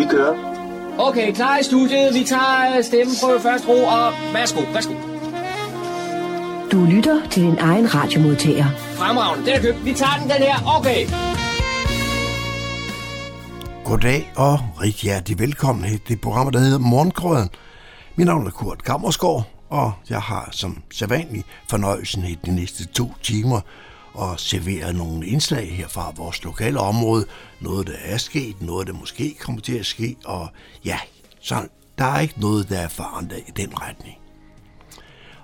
Vi kører. Okay, klar i studiet. Vi tager stemmeprøve først ro, og værsgo, værsgo. Du lytter til din egen radiomodtager. Fremragende, den er købt. Vi tager den, den her. Okay. Goddag og rigtig hjertelig velkommen til det program, der hedder Morgenkrøden. Mit navn er Kurt Kammersgaard, og jeg har som sædvanlig fornøjelsen i de næste to timer og servere nogle indslag her fra vores lokale område. Noget, der er sket, noget, der måske kommer til at ske, og ja, så der er ikke noget, der er forandret i den retning.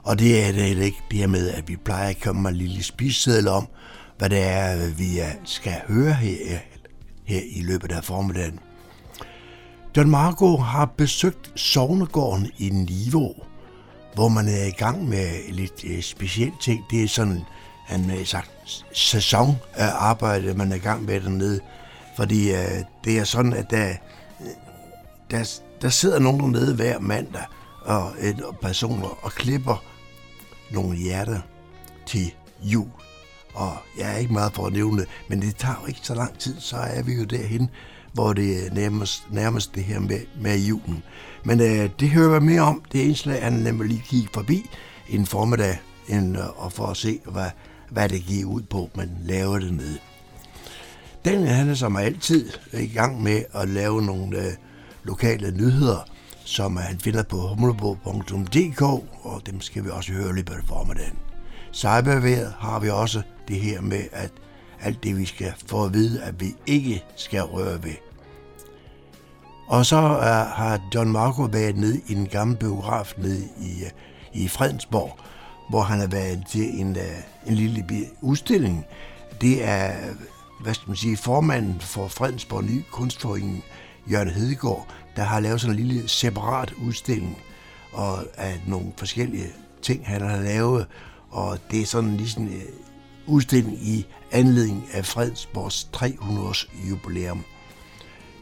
Og det er det ikke det her med, at vi plejer at komme med en lille spiseseddel om, hvad det er, vi skal høre her, her i løbet af formiddagen. John Marco har besøgt Sovnegården i Niveau, hvor man er i gang med lidt øh, specielt ting. Det er sådan, han har sagt, sæson man er i gang med dernede. Fordi øh, det er sådan, at der, øh, der, der sidder nogen dernede hver mandag og, et, og personer og klipper nogle hjerter til jul. Og jeg er ikke meget for at nævne det, men det tager jo ikke så lang tid, så er vi jo derhen, hvor det er nærmest, nærmest det her med, med julen. Men øh, det hører jeg mere om. Det indslag, han nemlig lige kigge forbi en formiddag, en, øh, og for at se, hvad, hvad det giver ud på, man laver det med. Den han er som altid i gang med at lave nogle øh, lokale nyheder, som han finder på humlebo.dk, og dem skal vi også høre lidt på formiddagen. Cyberværet har vi også det her med, at alt det, vi skal få at vide, at vi ikke skal røre ved. Og så er, har John Marco været nede i en gammel biograf nede i, øh, i Fredensborg, hvor han har været til en, øh, en lille udstilling. Det er, hvad skal man sige, formanden for Fredensborg Ny Kunstforening, Jørgen Hedegaard, der har lavet sådan en lille separat udstilling og af nogle forskellige ting, han har lavet. Og det er sådan ligesom en øh, udstilling i anledning af Fredensborgs 300 års jubilæum.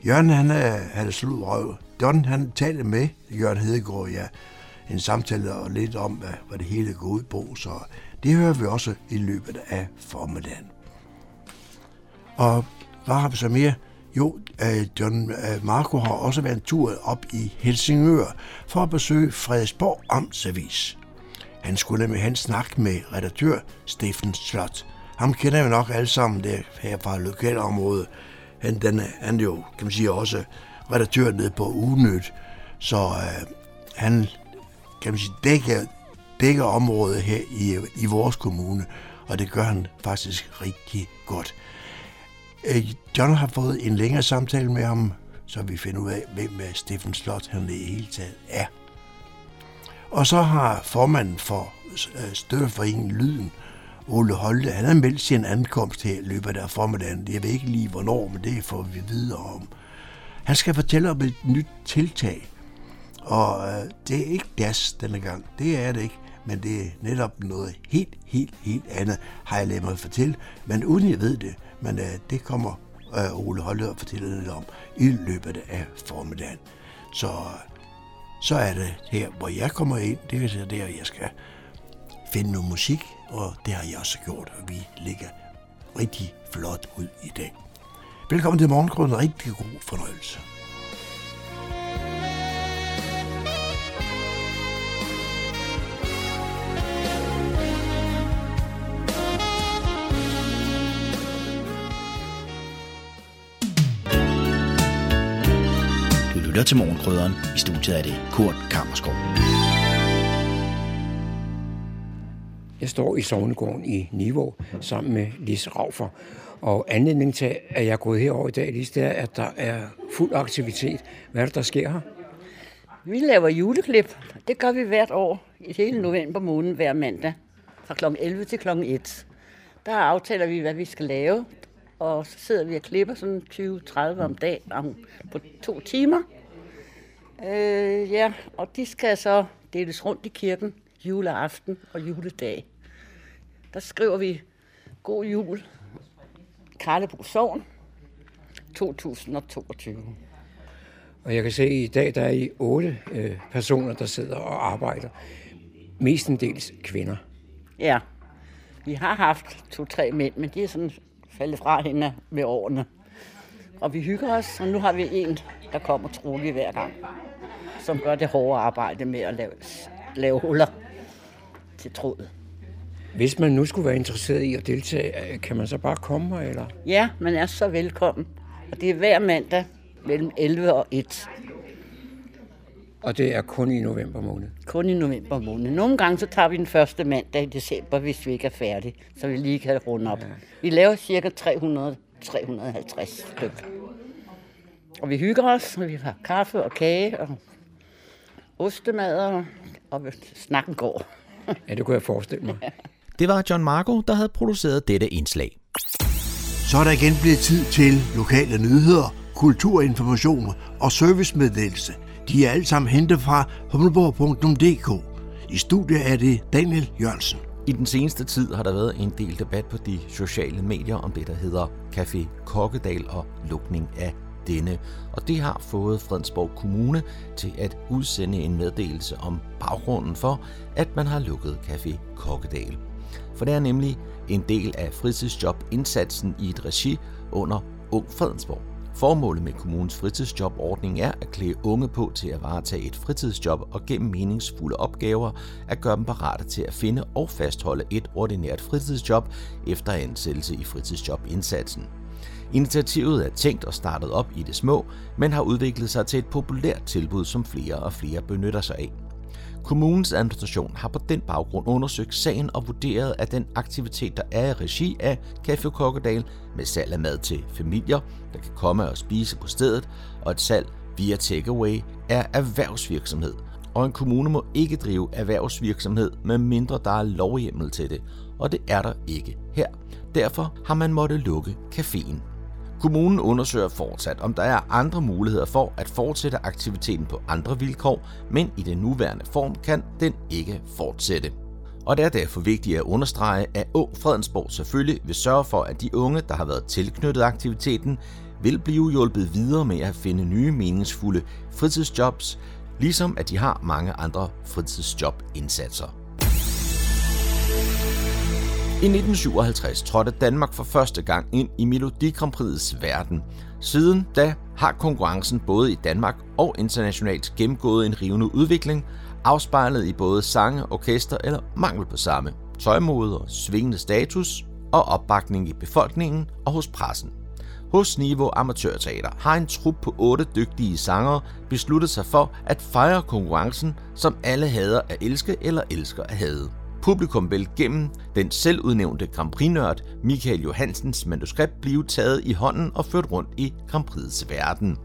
Jørgen, han er, han er slut røv. Don, han talte med Jørgen Hedegaard, ja, en samtale og lidt om, hvad, hvad det hele går ud på, så det hører vi også i løbet af formiddagen. Og hvad har vi så mere? Jo, øh, John øh, Marco har også været en tur op i Helsingør for at besøge Frederiksborg Amtsavis. Han skulle nemlig have en snak med redaktør Steffen Slot. Ham kender vi nok alle sammen der her fra lokalområdet. Han, den, han er jo, kan man sige, også redaktør nede på Unyt, så øh, han kan man sige, dækker, dækker området her i, i vores kommune, og det gør han faktisk rigtig godt. Øh, John har fået en længere samtale med ham, så vi finder ud af, hvem Steffen Slot han i hele taget er. Og så har formanden for øh, støtteforeningen Lyden, Ole Holte, han har meldt sin ankomst her i løbet af formiddagen. Jeg ved ikke lige hvornår, men det får vi videre om. Han skal fortælle om et nyt tiltag, og øh, det er ikke jazz denne gang. Det er det ikke, men det er netop noget helt, helt, helt andet, har jeg lavet mig fortælle. Men uden jeg ved det, men øh, det kommer øh, Ole Holte og fortæller lidt om i løbet af formiddagen. Så, så er det her, hvor jeg kommer ind. Det er så der, jeg skal finde noget musik, og det har jeg også gjort, og vi ligger rigtig flot ud i dag. Velkommen til morgenkronen. Rigtig god fornøjelse. Lytter til Morgenkrydderen. I studiet er det Kurt Kammerskov. Jeg står i Sovnegården i Niveau sammen med Lis Raufer. Og anledningen til, at jeg er gået herover i dag, Lis, det er, at der er fuld aktivitet. Hvad er det, der sker her? Vi laver juleklip. Det gør vi hvert år i hele november måned hver mandag. Fra kl. 11 til kl. 1. Der aftaler vi, hvad vi skal lave. Og så sidder vi og klipper sådan 20-30 om dagen om, på to timer. Øh, ja, og de skal så deles rundt i kirken juleaften og juledag. Der skriver vi God jul, Karlebo Sogn, 2022. Og jeg kan se, at i dag der er I otte øh, personer, der sidder og arbejder. Mestendels kvinder. Ja, vi har haft to-tre mænd, men de er sådan faldet fra hende med årene. og vi hygger os. Og nu har vi en, der kommer trolig hver gang, som gør det hårde arbejde med at lave, lave huller til trådet. Hvis man nu skulle være interesseret i at deltage, øh, kan man så bare komme her, eller? Ja, man er så velkommen. Og det er hver mandag mellem 11 og 1. Og det er kun i november måned. Kun i november måned. Nogle gange så tager vi den første mandag i december, hvis vi ikke er færdige, så vi lige kan runde op. Ja. Vi laver cirka 300-350 stykker. Og vi hygger os, og vi har kaffe og kage og ostemad, og, og snakken går. ja, det kunne jeg forestille mig. Det var John Marco, der havde produceret dette indslag. Så er der igen blevet tid til lokale nyheder, kulturinformationer og servicemeddelelse. De er alle sammen hentet fra humleborg.dk. I studiet er det Daniel Jørgensen. I den seneste tid har der været en del debat på de sociale medier om det, der hedder Café Kokkedal og lukning af denne. Og det har fået Fredensborg Kommune til at udsende en meddelelse om baggrunden for, at man har lukket Café Kokkedal. For det er nemlig en del af fritidsjobindsatsen i et regi under Ung Fredensborg. Formålet med kommunens fritidsjobordning er at klæde unge på til at varetage et fritidsjob og gennem meningsfulde opgaver at gøre dem parate til at finde og fastholde et ordinært fritidsjob efter ansættelse i fritidsjobindsatsen. Initiativet er tænkt og startet op i det små, men har udviklet sig til et populært tilbud, som flere og flere benytter sig af. Kommunens administration har på den baggrund undersøgt sagen og vurderet, at den aktivitet, der er i regi af Café Kokkedal med salg af mad til familier, der kan komme og spise på stedet, og et salg via takeaway, er erhvervsvirksomhed. Og en kommune må ikke drive erhvervsvirksomhed, med mindre der er lovhjemmel til det, og det er der ikke her. Derfor har man måttet lukke caféen. Kommunen undersøger fortsat, om der er andre muligheder for at fortsætte aktiviteten på andre vilkår, men i den nuværende form kan den ikke fortsætte. Og det er derfor vigtigt at understrege, at Å Fredensborg selvfølgelig vil sørge for, at de unge, der har været tilknyttet aktiviteten, vil blive hjulpet videre med at finde nye meningsfulde fritidsjobs, ligesom at de har mange andre fritidsjobindsatser. I 1957 trådte Danmark for første gang ind i Melodi verden. Siden da har konkurrencen både i Danmark og internationalt gennemgået en rivende udvikling, afspejlet i både sange, orkester eller mangel på samme, tøjmode og svingende status og opbakning i befolkningen og hos pressen. Hos Niveau Amatørteater har en trup på otte dygtige sangere besluttet sig for at fejre konkurrencen, som alle hader at elske eller elsker at hade. Publikum vil gennem den selvudnævnte Grand Prix-nørd Michael Johansens manuskript blive taget i hånden og ført rundt i Grand Prix's verden.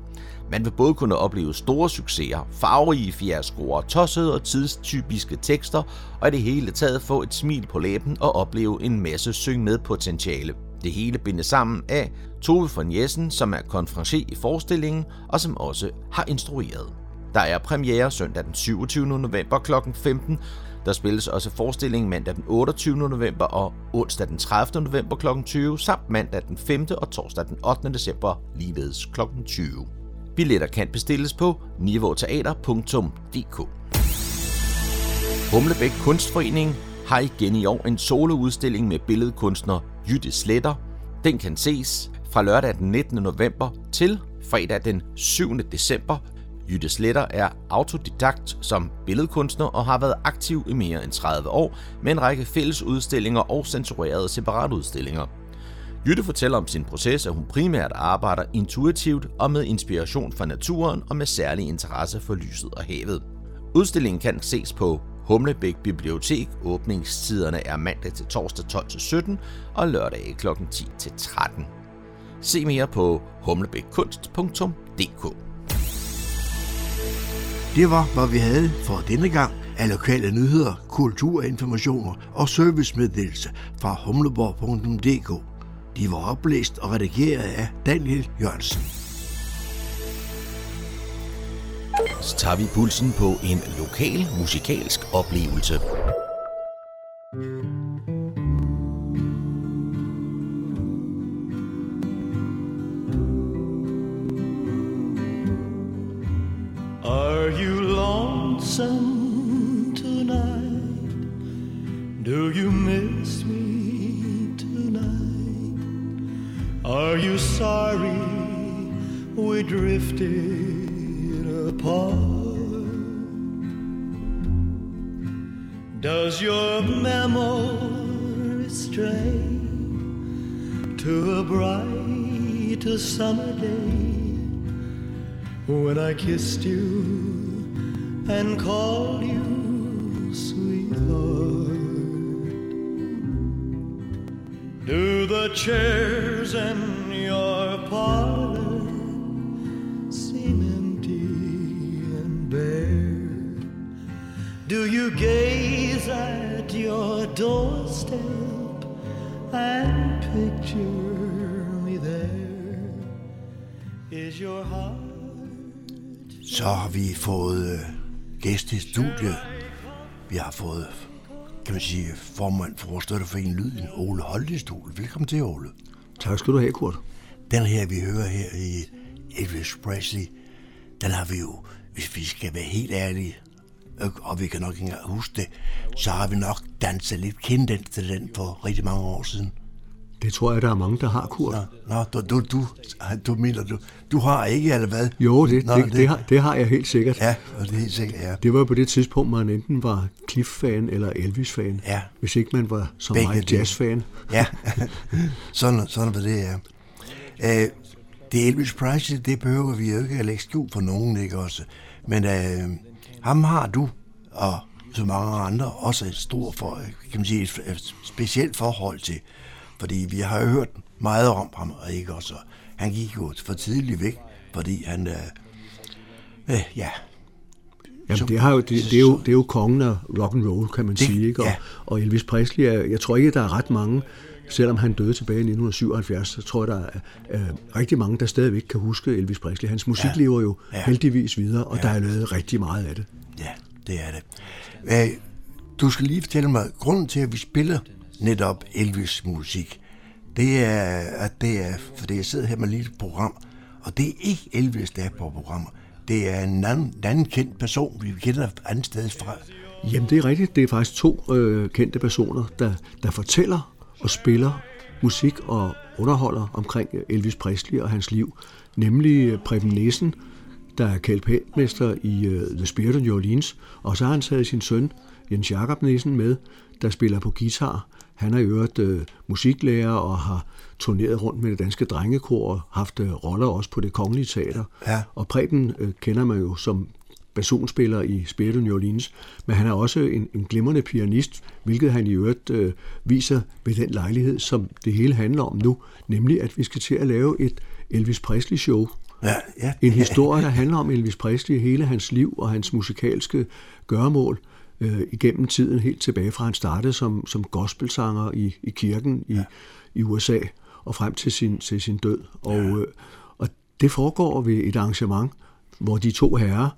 Man vil både kunne opleve store succeser, farverige fiaskoer, tossede og tidstypiske tekster, og i det hele taget få et smil på læben og opleve en masse syng med potentiale. Det hele bindes sammen af Tove von Jessen, som er konferencier i forestillingen og som også har instrueret. Der er premiere søndag den 27. november kl. 15, der spilles også forestilling mandag den 28. november og onsdag den 30. november kl. 20, samt mandag den 5. og torsdag den 8. december ligeledes kl. 20. Billetter kan bestilles på niveauteater.dk. Humlebæk Kunstforening har igen i år en soloudstilling med billedkunstner Jytte Sletter. Den kan ses fra lørdag den 19. november til fredag den 7. december Jytte Sletter er autodidakt som billedkunstner og har været aktiv i mere end 30 år med en række fælles udstillinger og censurerede separatudstillinger. Jytte fortæller om sin proces, at hun primært arbejder intuitivt og med inspiration fra naturen og med særlig interesse for lyset og havet. Udstillingen kan ses på Humlebæk Bibliotek. Åbningstiderne er mandag til torsdag 12-17 og lørdag kl. 10-13. Se mere på humlebækkunst.dk. Det var, hvad vi havde for denne gang af lokale nyheder, kulturinformationer og servicemeddelelse fra humleborg.dk. De var oplæst og redigeret af Daniel Jørgensen. Så tager vi pulsen på en lokal musikalsk oplevelse. Tonight? Do you miss me tonight? Are you sorry we drifted apart. Does your memory stray to a bright summer day when I kissed you and call you sweetheart? Do the chairs in your parlor seem empty and bare? Do you gaze at your doorstep and picture me there? Is your heart Så har vi fået øh, gæst i studiet. Vi har fået, kan man sige, formand for Støtteforeningen Lyden, Ole Holdestol. Velkommen til, Ole. Tak skal du have, Kurt. Den her, vi hører her i Elvis Presley, den har vi jo, hvis vi skal være helt ærlige, og- vi kan nok ikke engang huske det, så har vi nok danset lidt kendt til den for rigtig mange år siden. Det tror jeg, der er mange, der har, Kurt. Nå, nå du, du, du, du mener, du, du har ikke, eller hvad? Jo, det, Nå, det, det, har, det har jeg helt sikkert. Ja, og det er helt sikkert, ja. Det var på det tidspunkt, man enten var Cliff-fan eller Elvis-fan. Ja. Hvis ikke man var som Begge mig jazz-fan. Ja, sådan, sådan var det, ja. Øh, det Elvis Presley, det behøver vi jo ikke at lægge skjul for nogen, ikke også? Men øh, ham har du, og så mange andre, også et stort, for, kan man sige, et, et specielt forhold til. Fordi vi har jo hørt meget om ham, og ikke også? Og Han gik jo for tidligt væk, fordi han, øh, øh, ja, Jamen, det, har jo, det, det, er jo, det er jo kongen af rock and roll, kan man Det- sige. Ikke? Og, ja. og Elvis Presley, er, jeg tror ikke, der er ret mange, selvom han døde tilbage i 1977, så tror jeg, der er øh, rigtig mange, der stadigvæk kan huske Elvis Presley. Hans musik Ja. lever jo Ja. heldigvis videre, og ja. der er lavet rigtig meget af det. Ja, det er det. Øh, Du skal lige fortælle mig, grunden til, at vi spiller netop Elvis musik, det er, at det er, fordi jeg sidder her med et lille program, og det er ikke Elvis, der er på programmet. Det er en anden, en anden kendt person, vi kender andet sted fra. Jamen, det er rigtigt. Det er faktisk to øh, kendte personer, der, der fortæller og spiller musik og underholder omkring Elvis Presley og hans liv. Nemlig Preben Nissen, der er kapelmester i uh, The Spirit of New Orleans, og så har han taget sin søn, Jens Jakob Nissen, med, der spiller på guitar. Han er i øvrigt øh, musiklærer og har turneret rundt med det danske drengekor og haft øh, roller også på det kongelige teater. Ja. Og Preben øh, kender man jo som basunspiller i Spirit of New Orleans, men han er også en, en glimrende pianist, hvilket han i øvrigt øh, viser ved den lejlighed, som det hele handler om nu, nemlig at vi skal til at lave et Elvis Presley-show. Ja, ja. En historie, der handler om Elvis Presley, hele hans liv og hans musikalske gøremål øh, igennem tiden, helt tilbage fra han startede som, som gospelsanger i, i kirken i, ja. i USA og frem til sin, til sin død. Og, ja. øh, og det foregår ved et arrangement, hvor de to herrer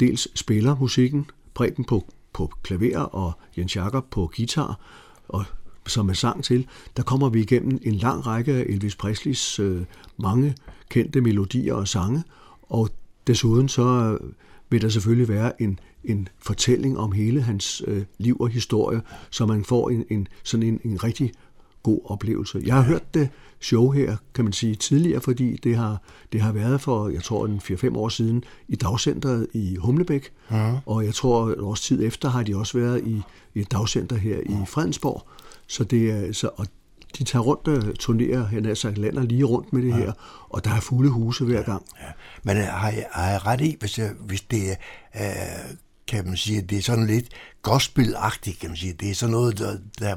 dels spiller musikken, Preben på, på klaver og Jens Jakob på guitar, og som er sang til, der kommer vi igennem en lang række af Elvis Presleys øh, mange kendte melodier og sange, og desuden så øh, vil der selvfølgelig være en, en fortælling om hele hans øh, liv og historie, så man får en, en sådan en, en rigtig god oplevelse. Jeg har hørt det show her, kan man sige, tidligere, fordi det har, det har været for, jeg tror, en 4-5 år siden i dagcenteret i Humlebæk, ja. og jeg tror, et års tid efter har de også været i, i et dagcenter her i Fredensborg. Så det er, så, og de tager rundt og turnerer, han sagt, lander lige rundt med det ja. her, og der er fulde huse hver gang. Ja. Men øh, har jeg, har jeg ret i, hvis, jeg, hvis det øh, kan man sige, det er sådan lidt gospelagtigt, kan man sige. Det er sådan noget, der, der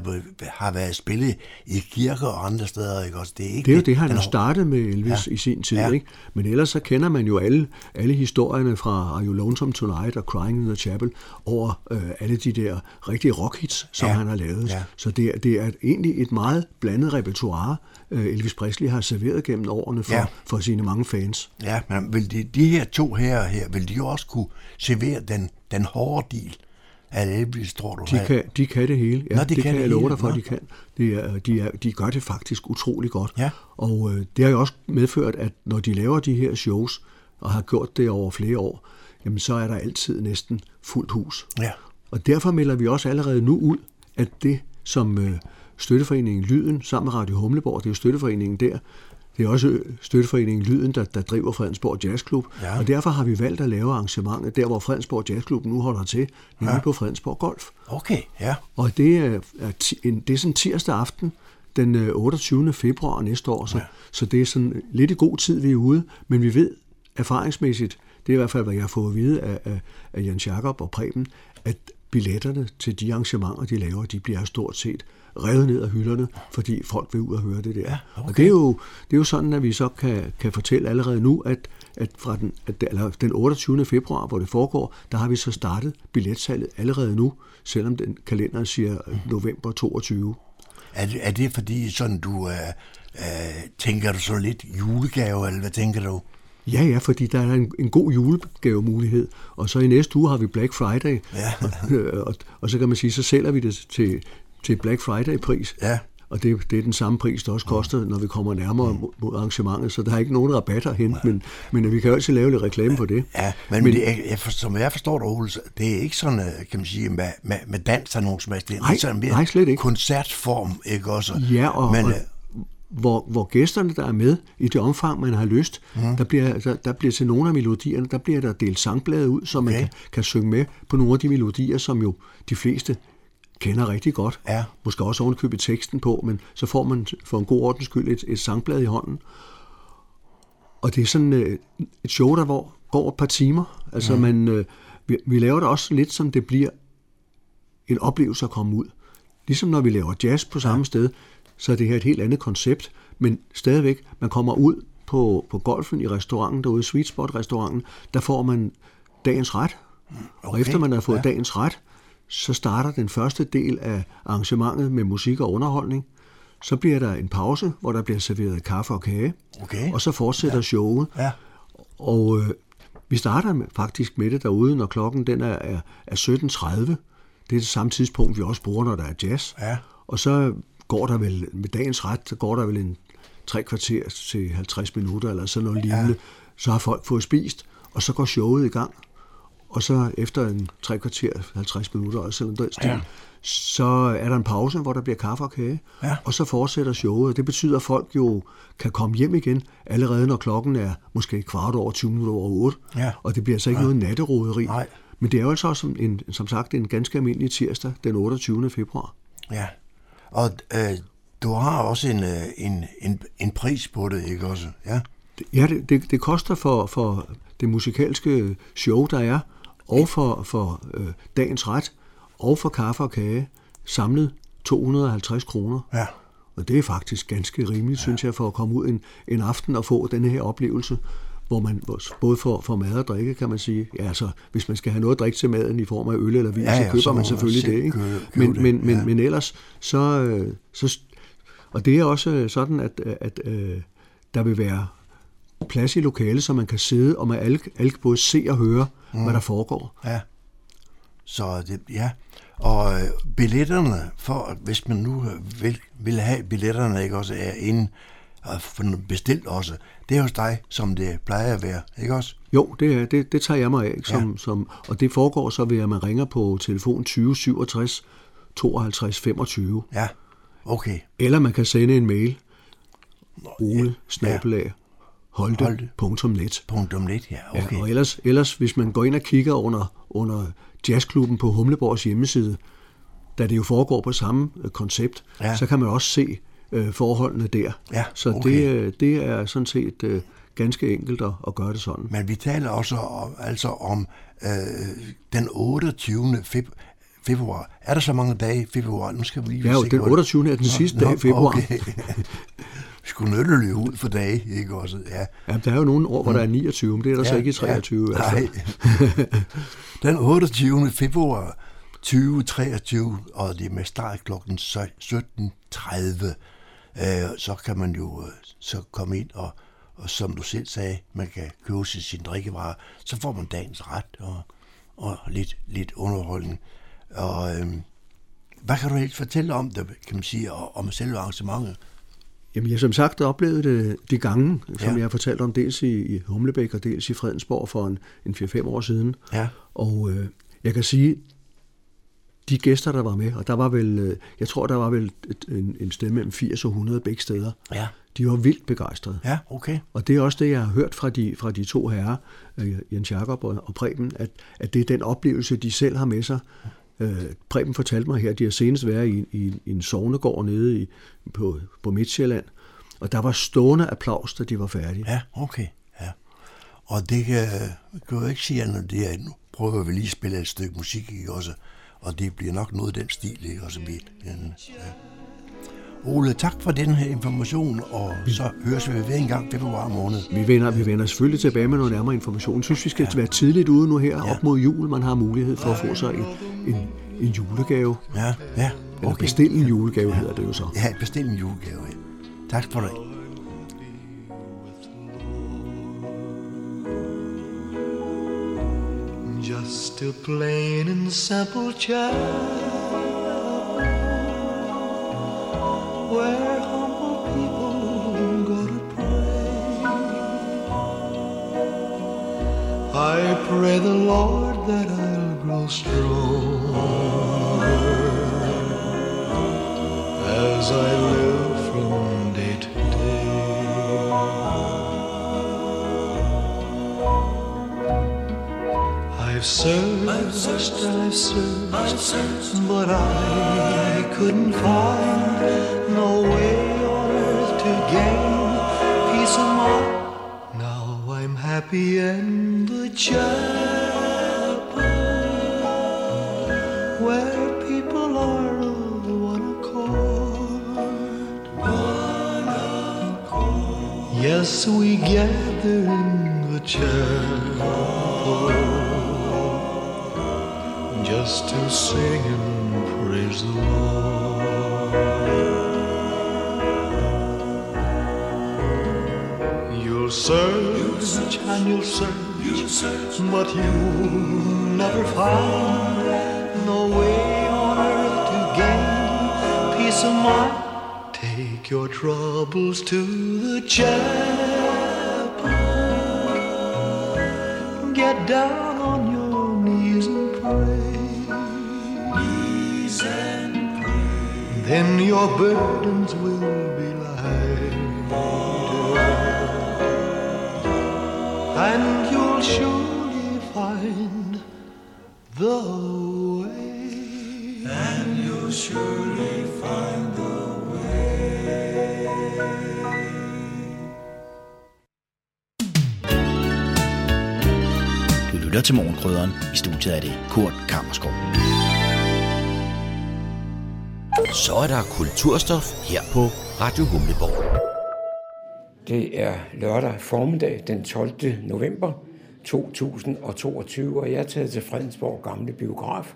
har været spillet i kirker og andre steder, ikke også? Det er, ikke Det er jo det, han har startet med Elvis Ja. i sin tid, Ja. ikke? Men ellers så kender man jo alle, alle historierne fra Are You Lonesome Tonight og Crying in the Chapel over øh, alle de der rigtige rockhits, som Ja. han har lavet. Ja. Så det er, det er egentlig et meget blandet repertoire, øh, Elvis Presley har serveret gennem årene for, Ja. for sine mange fans. Ja, men vil de, de her to herrer her, vil de jo også kunne servere den, den hårde del af Elvis, tror du? De kan, de kan det hele. Ja, Nå, de det kan kan det jeg love dig for, Nå. de kan. Det er, de, er, de gør det faktisk utrolig godt. Ja. Og øh, det har jo også medført, at når de laver de her shows, og har gjort det over flere år, jamen så er der altid næsten fuldt hus. Ja. Og derfor melder vi også allerede nu ud, at det, som øh, Støtteforeningen Lyden sammen med Radio Humleborg, det er jo Støtteforeningen der, Det er også støtteforeningen Lyden, der, der driver Fredensborg Jazzklub, Ja. og derfor har vi valgt at lave arrangementet der, hvor Fredensborg Jazzklub nu holder til, nemlig Ja. på Fredensborg Golf. Okay, ja. Og det er, er, en, det er sådan tirsdag aften, den øh, 28. februar næste år, så, ja. så det er sådan lidt i god tid, vi er ude, men vi ved erfaringsmæssigt, det er i hvert fald, hvad jeg har fået at vide af, af, af Jens Jakob og Preben, at billetterne til de arrangementer, de laver, de bliver stort set revet ned af hylderne, fordi folk vil ud og høre det der. Ja, okay. Og det er, jo, det er jo sådan, at vi så kan, kan fortælle allerede nu, at, at fra den, at, eller den 28. februar, hvor det foregår, der har vi så startet billetsalget allerede nu, selvom den kalender siger øh, november 22. Er det, er det fordi sådan du... Øh, øh, tænker du så lidt julegave, eller hvad tænker du? Ja, ja, fordi der er en, en god julegavemulighed, og så i næste uge har vi Black Friday, Ja. og, og så kan man sige, så sælger vi det til, til Black Friday-pris. Ja. Og det, det er den samme pris, det også koster, når vi kommer nærmere mod, mod arrangementet, så der er ikke nogen rabat at hente, men, men vi kan jo altid lave lidt reklame på det. Ja, men, men det, er- jeg for, som jeg forstår det, Ole, det er ikke sådan, øh, kan man sige, med, med, med dans og nogen som helst. Det er Nej, sådan mere nej, slet ikke. koncertform, ikke også? Ja, og, men, og øh, hvor, hvor gæsterne, der er med, i det omfang, man har lyst, mm. der, bliver, der, der bliver til nogle af melodierne, der bliver der delt sangblade ud, så man Okay. kan, kan synge med på nogle af de melodier, som jo de fleste kender rigtig godt. Ja. Måske også ovenkøbet teksten på, men så får man for en god ordens skyld et, et sangblad i hånden. Og det er sådan øh, et show, der hvor, går et par timer. Altså mm. man, øh, vi, vi laver det også lidt, som det bliver en oplevelse at komme ud. Ligesom når vi laver jazz på samme ja. sted, så er det her et helt andet koncept, men stadigvæk, man kommer ud på, på golfen i restauranten derude, Sweet Spot restauranten, der får man dagens ret, okay. og efter man har fået ja. dagens ret, så starter den første del af arrangementet med musik og underholdning. Så bliver der en pause, hvor der bliver serveret kaffe og kage, Okay. og så fortsætter ja. showet. Ja. Og øh, vi starter med, faktisk med det derude, når klokken den er, er, er 17.30. Det er det samme tidspunkt, vi også bruger, når der er jazz. Ja. Og så går der vel, med dagens ret, så går der vel en tre kvarter til 50 minutter, eller sådan noget lignende. Så har folk fået spist, og så går showet i gang. Og så efter en tre kvarter, 50 minutter, eller sådan noget stil, ja. så er der en pause, hvor der bliver kaffe og kage. Ja. Og så fortsætter showet. Det betyder, at folk jo kan komme hjem igen, allerede når klokken er måske kvart over 20 minutter over 8. Ja. Og det bliver altså ikke ja. noget natteroderi. Nej. Men det er jo altså også en, som sagt en ganske almindelig tirsdag, den 28. februar. Ja. Og øh, du har også en, øh, en, en, en pris på det, ikke også? Ja. Ja, det, det, det koster for, for det musikalske show, der er, og for, for øh, dagens ret, og for kaffe og kage, samlet 250 kroner. Ja. Og det er faktisk ganske rimeligt, ja. synes jeg, for at komme ud en, en aften og få denne her oplevelse, hvor man både får, får mad og drikke, kan man sige. Ja, altså, hvis man skal have noget at drikke til maden i form af øl eller vin, Ja, ja, så køber så man man selvfølgelig selv det. Ikke? købe- købe men, det, men, men, ja. men ellers, så, øh, så... Og det er også sådan, at, at øh, der vil være plads i lokalet, så man kan sidde og med alle, alle både se og høre, mm. hvad der foregår. Ja. Så det, ja. Og øh, billetterne, for, hvis man nu øh, vil, vil have billetterne, ikke også, er inde og bestilt også, det er hos dig, som det plejer at være, ikke også? Jo, det, er, det, det tager jeg mig af. Ikke? Som, ja. som, og det foregår så ved, at man ringer på telefon 20 67 52 25. Ja, okay. Eller man kan sende en mail. Ole, snabelag, holte.net. Lidt, ja, okay. Ja, og ellers, ellers, hvis man går ind og kigger under, under jazzklubben på Humleborgs hjemmeside, da det jo foregår på samme øh, koncept, Ja. så kan man også se øh, forholdene der. Ja, så okay. det, øh, det er sådan set øh, ganske enkelt at, at gøre det sådan. Men vi taler også om, altså om øh, den 28. Feb- februar. Er der så mange dage i februar? Nu skal vi lige Ja, jo, den på det. 28. er den sidste dag i februar. Okay. løbe ud for dage, ikke også? Ja. Ja, der er jo nogle år, hvor der er 29, men det er der ja, så ikke i 23. Ja, nej. den 28. februar 2023, og det er med start klokken 17.30, øh, så kan man jo øh, så komme ind og, og som du selv sagde, man kan købe sin, sin drikkevarer, så får man dagens ret og, og lidt, lidt underholdning. Og øh, hvad kan du helt fortælle om det, kan man sige, og, om selve arrangementet? Jamen, jeg har som sagt oplevet det de gange, som Ja. jeg har fortalt om, dels i, i Humlebæk og dels i Fredensborg for en, en 4-5 år siden. Ja. Og øh, jeg kan sige, de gæster, der var med, og der var vel, øh, jeg tror, der var vel et, en, en stemme mellem 80 og 100 begge steder. Ja. De var vildt begejstrede. Ja, okay. Og det er også det, jeg har hørt fra de, fra de to herrer, øh, Jens Jakob og, og Preben, at, at det er den oplevelse, de selv har med sig. Øh, Preben fortalte mig her, at de har senest været i, i, i en sovnegård nede i, på, på Midtjylland, og der var stående applaus, da de var færdige. Ja, okay. Ja. Og det kan, kan jeg ikke sige andet, det er, nu prøver vi lige at spille et stykke musik, ikke også? Og det bliver nok noget af den stil, ikke også? Vi, ja. Ole, tak for den her information, og så høres vi ved en gang februar måned. Vi vender, vi vender selvfølgelig tilbage med noget nærmere information. Jeg synes, vi skal ja. være tidligt ude nu her, ja. op mod jul. Man har mulighed for at få sig en, en, en julegave. Ja, ja. Okay. Eller bestille en julegave, ja. hedder det jo så. Ja, bestille en julegave, ja. Tak for det. Just a plain and simple child where humble people go to pray. I pray the Lord that I'll grow stronger as I live from day to day. I've I've searched, I've searched, but I couldn't find no way on earth to gain peace of mind. Now I'm happy in the chapel where people are of one accord. One accord. Yes, we gather in the chapel just to sing and praise the Lord. You'll search and you'll search, but you'll never find no way on earth to gain peace of mind. Take your troubles to the chapel. Get down Then your burdens will be lighter. And you'll surely find the way. And you'll surely find the Du lytter til Morgenkrydderen. I studiet er det Kurt Kammerskov. Så er der kulturstof her på Radio Humleborg. Det er lørdag formiddag den 12. november 2022, og jeg er taget til Fredensborg Gamle Biograf.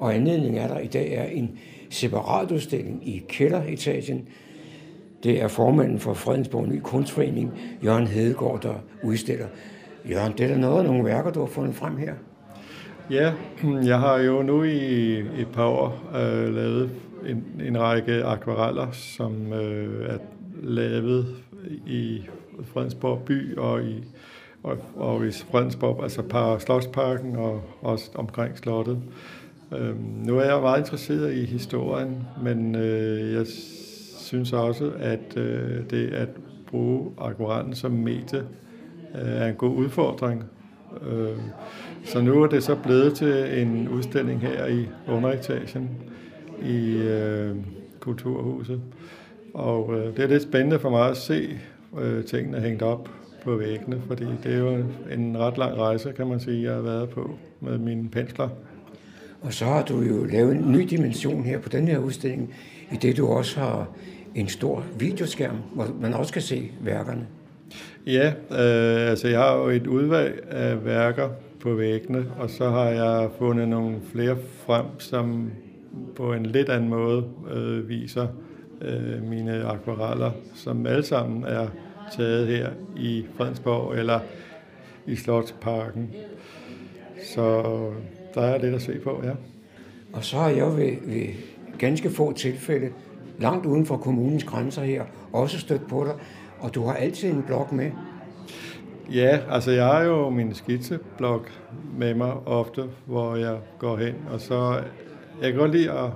Og anledningen er der i dag er en separatudstilling i kælderetagen. Det er formanden for Fredensborg Ny Kunstforening, Jørgen Hedegaard, der udstiller. Jørgen, det er der noget af nogle værker, du har fundet frem her. Ja, jeg har jo nu i et par år øh, lavet en, en række akvareller, som øh, er lavet i Fredensborg by og i, og, og i Fredensborg, altså par Slottsparken og også omkring slottet. Øh, nu er jeg meget interesseret i historien, men øh, jeg synes også, at øh, det at bruge akvarellen som medie øh, er en god udfordring. Øh, så nu er det så blevet til en udstilling her i underetagen i øh, Kulturhuset. Og øh, det er lidt spændende for mig at se øh, tingene hængt op på væggene, fordi det er jo en ret lang rejse, kan man sige, jeg har været på med mine pensler. Og så har du jo lavet en ny dimension her på den her udstilling, i det du også har en stor videoskærm, hvor man også kan se værkerne. Ja, øh, altså jeg har jo et udvalg af værker på væggene, og så har jeg fundet nogle flere frem, som på en lidt anden måde øh, viser øh, mine akvareller, som alle sammen er taget her i Fredensborg eller i Slottsparken. Så der er lidt at se på, ja. Og så har jeg ved, ved ganske få tilfælde, langt uden for kommunens grænser her, også stødt på dig, og du har altid en blok med. Ja, altså jeg har jo min skitseblok med mig ofte, hvor jeg går hen, og så jeg kan godt lide at,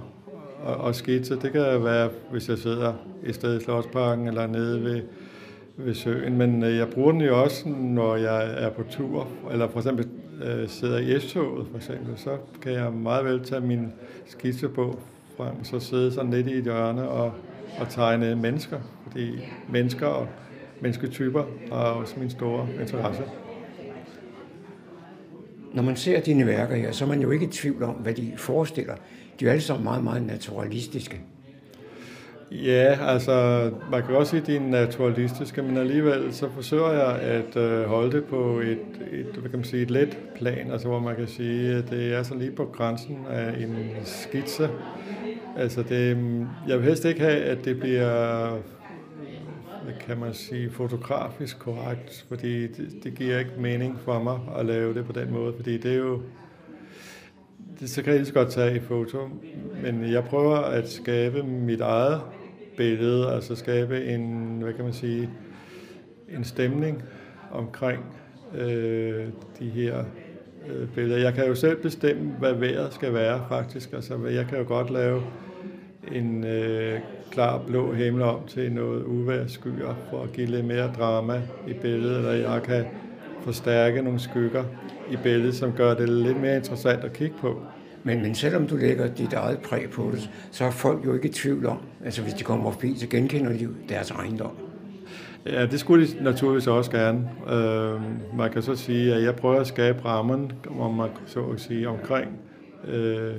at, at skitse. Det kan være, hvis jeg sidder i stedet i Slottsparken eller nede ved, ved søen, men øh, jeg bruger den jo også, når jeg er på tur, eller for eksempel øh, sidder i S-toget, for eksempel, så kan jeg meget vel tage min skitsebog frem, så sidde sådan lidt i et hjørne og, og tegne mennesker, fordi mennesker og mennesketyper har også min store interesse. Når man ser dine værker her, så er man jo ikke i tvivl om, hvad de forestiller. De er alle sammen meget, meget naturalistiske. Ja, altså man kan også sige, at de er naturalistiske, men alligevel så forsøger jeg at øh, holde det på et, et, hvad kan man sige, et let plan, altså hvor man kan sige, at det er så lige på grænsen af en skitse. Altså det, jeg vil helst ikke have, at det bliver kan man sige, fotografisk korrekt, fordi det, det giver ikke mening for mig at lave det på den måde, fordi det er jo, det, så kan jeg lige så godt tage i foto, men jeg prøver at skabe mit eget billede, altså skabe en, hvad kan man sige, en stemning omkring øh, de her øh, billeder. Jeg kan jo selv bestemme, hvad vejret skal være faktisk. Altså, jeg kan jo godt lave en øh, klar blå himmel om til noget uværskyer for at give lidt mere drama i billedet, eller jeg kan forstærke nogle skygger i billedet, som gør det lidt mere interessant at kigge på. Men, men selvom du lægger dit eget præg på det, så er folk jo ikke i tvivl om, altså hvis de kommer forbi, så genkender de deres ejendom. Ja, det skulle de naturligvis også gerne. Øh, man kan så sige, at jeg prøver at skabe rammen, om man så at sige, omkring øh,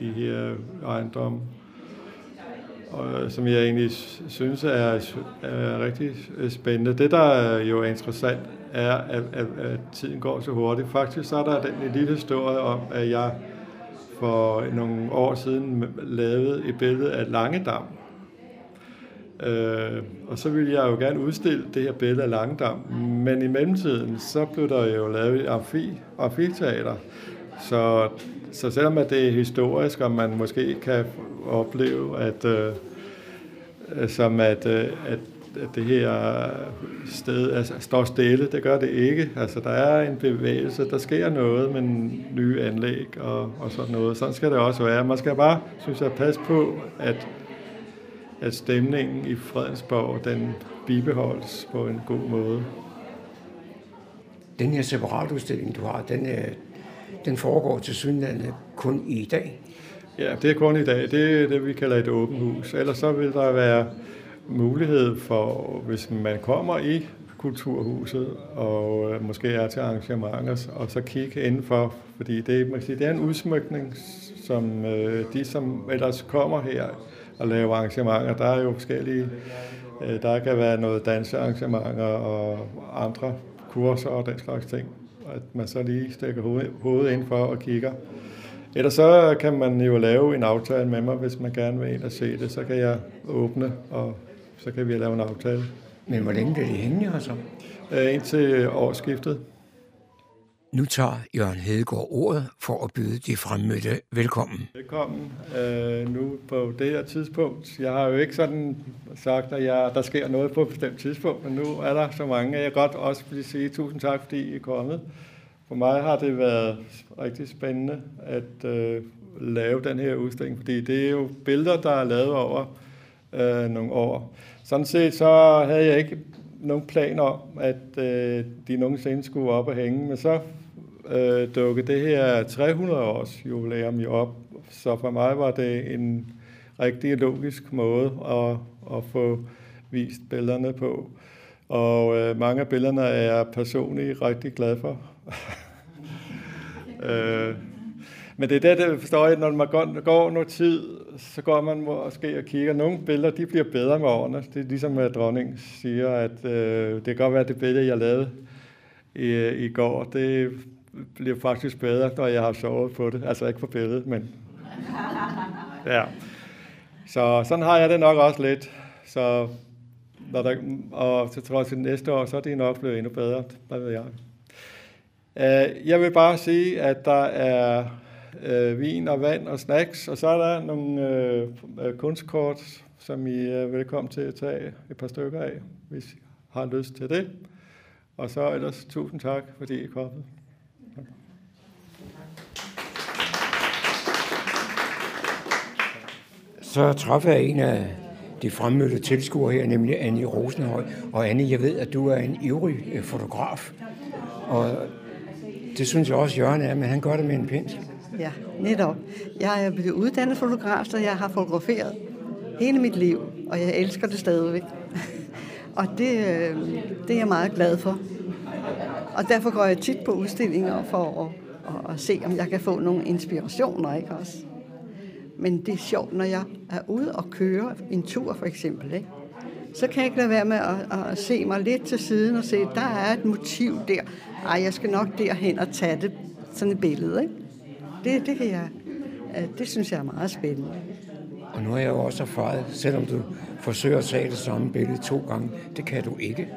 de her ejendomme, og, øh, som jeg egentlig synes er, er rigtig øh, spændende. Det, der øh, er jo interessant, er, at, at, at tiden går så hurtigt. Faktisk så er der den lille historie om, at jeg for nogle år siden lavede et billede af Langedam. Øh, og så ville jeg jo gerne udstille det her billede af Langedam, men i mellemtiden, så blev der jo lavet et amfi, amfiteater. Så, så selvom at det er historisk, og man måske kan opleve, at, øh, øh som at, øh, at at det her sted altså, står stille. Det gør det ikke. Altså, der er en bevægelse, der sker noget med nye anlæg og, og sådan noget. Sådan skal det også være. Man skal bare, synes jeg, passe på, at, at stemningen i Fredensborg, den bibeholdes på en god måde. Den her separatudstilling, du har, den, den foregår til synlandet kun i dag? Ja, det er kun i dag. Det er det, vi kalder et åbent hus. Ellers så vil der være mulighed for, hvis man kommer i kulturhuset og øh, måske er til arrangementer, og så kigge indenfor, fordi det, man kan sige, det er en udsmykning, som øh, de, som ellers kommer her og laver arrangementer, der er jo forskellige, øh, der kan være noget dansearrangementer og andre kurser og den slags ting, at man så lige stikker hovedet indenfor og kigger. Ellers så kan man jo lave en aftale med mig, hvis man gerne vil ind og se det, så kan jeg åbne og så kan vi lave en aftale. Men hvor længe bliver det hængende her så? Øh, indtil årsskiftet. Nu tager Jørgen Hedegaard ordet for at byde de fremmødte velkommen. Velkommen øh, nu på det her tidspunkt. Jeg har jo ikke sådan sagt, at jeg, der sker noget på et bestemt tidspunkt, men nu er der så mange, at jeg godt også vil sige tusind tak, fordi I er kommet. For mig har det været rigtig spændende at øh, lave den her udstilling, fordi det er jo billeder, der er lavet over øh, nogle år. Sådan set så havde jeg ikke nogen plan om, at øh, de nogensinde skulle op og hænge, men så øh, dukke det her 300 års jubilæum jo op, så for mig var det en rigtig logisk måde at, at få vist billederne på. Og øh, mange af billederne er jeg personligt rigtig glad for. øh, men det er det, der forstår jeg, når man går, går noget tid, så går man måske og kigger. Nogle billeder, de bliver bedre med årene. Det er ligesom, at dronningen siger, at øh, det kan godt være, at det billede, jeg lavede i, i går, det bliver faktisk bedre, når jeg har sovet på det. Altså ikke på billedet, men... Ja. Så sådan har jeg det nok også lidt. Så når der, og så tror jeg til næste år, så er det nok blevet endnu bedre. Hvad ved jeg. Uh, jeg vil bare sige, at der er øh, vin og vand og snacks, og så er der nogle øh, øh, kunstkort, som I er velkommen til at tage et par stykker af, hvis I har lyst til det. Og så ellers tusind tak, fordi I er kommet. Så træffer jeg en af de fremmødte tilskuere her, nemlig Anne Rosenhøj. Og Anne, jeg ved, at du er en ivrig øh, fotograf. Og det synes jeg også, Jørgen er, men han gør det med en pensel. Ja, netop. Jeg er blevet uddannet fotograf, så jeg har fotograferet hele mit liv, og jeg elsker det stadigvæk. og det, øh, det er jeg meget glad for. Og derfor går jeg tit på udstillinger for at, at, at se, om jeg kan få nogle inspirationer, ikke også? Men det er sjovt, når jeg er ude og køre en tur for eksempel, ikke? så kan jeg ikke lade være med at, at se mig lidt til siden og se, der er et motiv der. Ej, jeg skal nok derhen og tage det, sådan et billede. Ikke? Det, det, kan jeg, det synes jeg er meget spændende. Og nu har jeg jo også erfaret, selvom du forsøger at tage det samme billede to gange, det kan du ikke.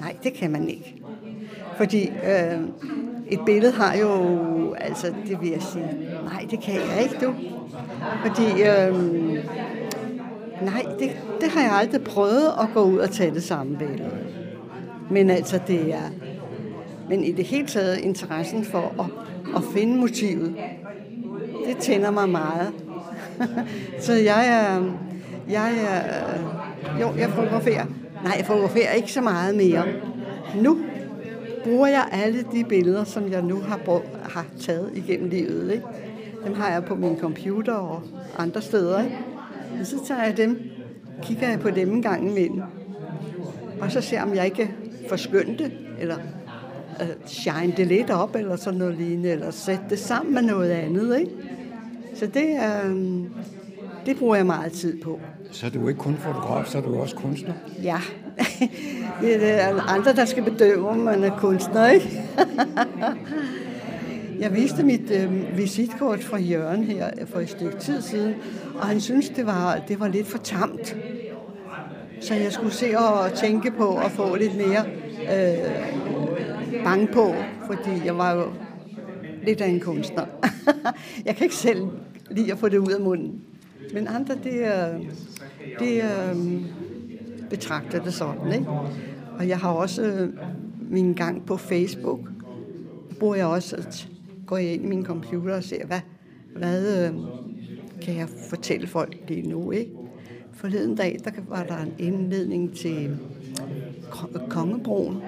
Nej, det kan man ikke. Fordi øh, et billede har jo, altså det vil jeg sige, nej, det kan jeg ikke, du. Fordi, øhm, nej, det, det har jeg aldrig prøvet at gå ud og tage det samme billede. Men altså, det er, men i det hele taget interessen for at, at finde motivet, det tænder mig meget. Så jeg er, jeg er, jo, jeg fotograferer. Nej, jeg fotograferer ikke så meget mere. Nu bruger jeg alle de billeder, som jeg nu har, brugt, har taget igennem livet. Ikke? Dem har jeg på min computer og andre steder. Ikke? Og så tager jeg dem, kigger jeg på dem en gang imellem. Og så ser om jeg ikke forskønne det, eller uh, shine det lidt op, eller sådan noget lignende, eller sætte det sammen med noget andet. Ikke? Så det, uh, det bruger jeg meget tid på. Så er du ikke kun fotograf, så er du også kunstner? Ja, det er andre, der skal bedømme, om man er kunstner, ikke? Jeg viste mit øh, visitkort fra Jørgen her for et stykke tid siden, og han syntes, det var, det var lidt for tamt. Så jeg skulle se og tænke på at få lidt mere øh, bange på, fordi jeg var jo lidt af en kunstner. jeg kan ikke selv lide at få det ud af munden. Men andre, det er, det er, betragter det sådan, ikke? Og jeg har også øh, min gang på Facebook, bruger jeg også at gå ind i min computer og ser, hvad, hvad øh, kan jeg fortælle folk lige nu, ikke? Forleden dag, der var der en indledning til Kongebroen,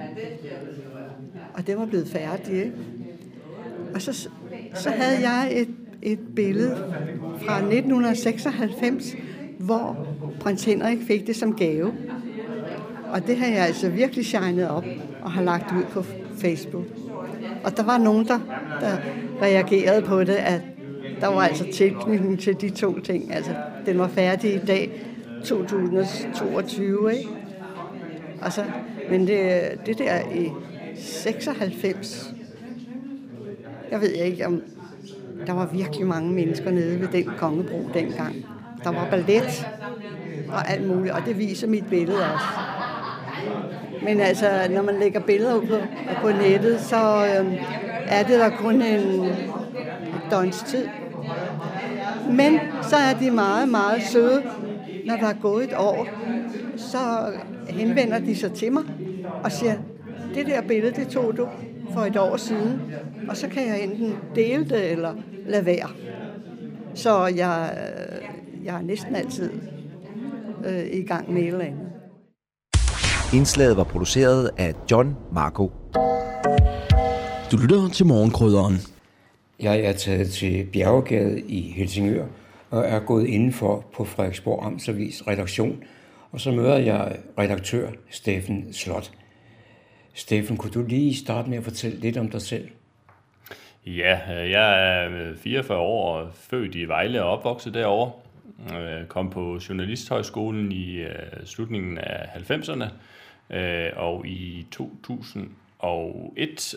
og det var blevet færdig, ikke? Og så, så havde jeg et, et billede fra 1996, hvor prins Henrik fik det som gave. Og det har jeg altså virkelig shined op og har lagt ud på Facebook. Og der var nogen, der, der reagerede på det, at der var altså tilknytning til de to ting. Altså, den var færdig i dag, 2022, ikke? Altså, men det, det der i 96, jeg ved ikke, om der var virkelig mange mennesker nede ved den kongebro dengang. Der var ballet og alt muligt, og det viser mit billede også. Men altså, når man lægger billeder ud på, på nettet, så øh, er det der kun en døgns tid. Men så er de meget, meget søde. Når der er gået et år, så henvender de sig til mig og siger, det der billede, det tog du for et år siden, og så kan jeg enten dele det eller lade være. Så jeg, øh, jeg er næsten altid øh, i gang med et eller andet. Indslaget var produceret af John Marco. Du lytter til morgenkrydderen. Jeg er taget til Bjergegade i Helsingør og er gået indenfor på Frederiksborg Amtsavis redaktion. Og så møder jeg redaktør Steffen Slot. Steffen, kunne du lige starte med at fortælle lidt om dig selv? Ja, jeg er 44 år og født i Vejle og opvokset derovre. Øh, kom på Journalisthøjskolen i øh, slutningen af 90'erne, øh, og i 2001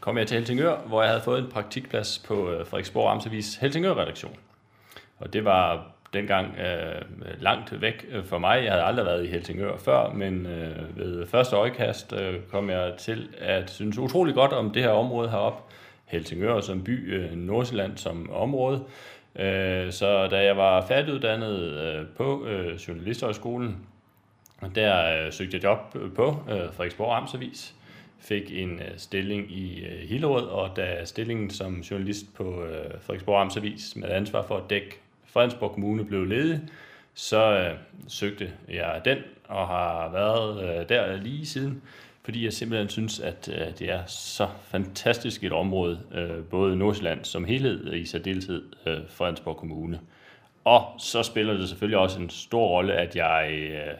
kom jeg til Helsingør, hvor jeg havde fået en praktikplads på Frederiksborg Amtsavis Helsingør-redaktion. Og det var dengang øh, langt væk for mig. Jeg havde aldrig været i Helsingør før, men øh, ved første øjekast øh, kom jeg til at synes utrolig godt om det her område heroppe. Helsingør som by, øh, Nordsjælland som område. Øh, så da jeg var færdiguddannet øh, på øh, Journalisthøjskolen, der øh, søgte jeg job øh, på øh, Frederiksborg Amtsavis, fik en øh, stilling i øh, Hillerød, og da stillingen som journalist på øh, Frederiksborg Amtsavis med ansvar for at dække Fredensborg Kommune blev ledig, så øh, søgte jeg den og har været øh, der lige siden, fordi jeg simpelthen synes, at øh, det er så fantastisk et område, øh, både Nordsjælland som helhed og i særdeleshed øh, Fredensborg Kommune. Og så spiller det selvfølgelig også en stor rolle, at jeg øh,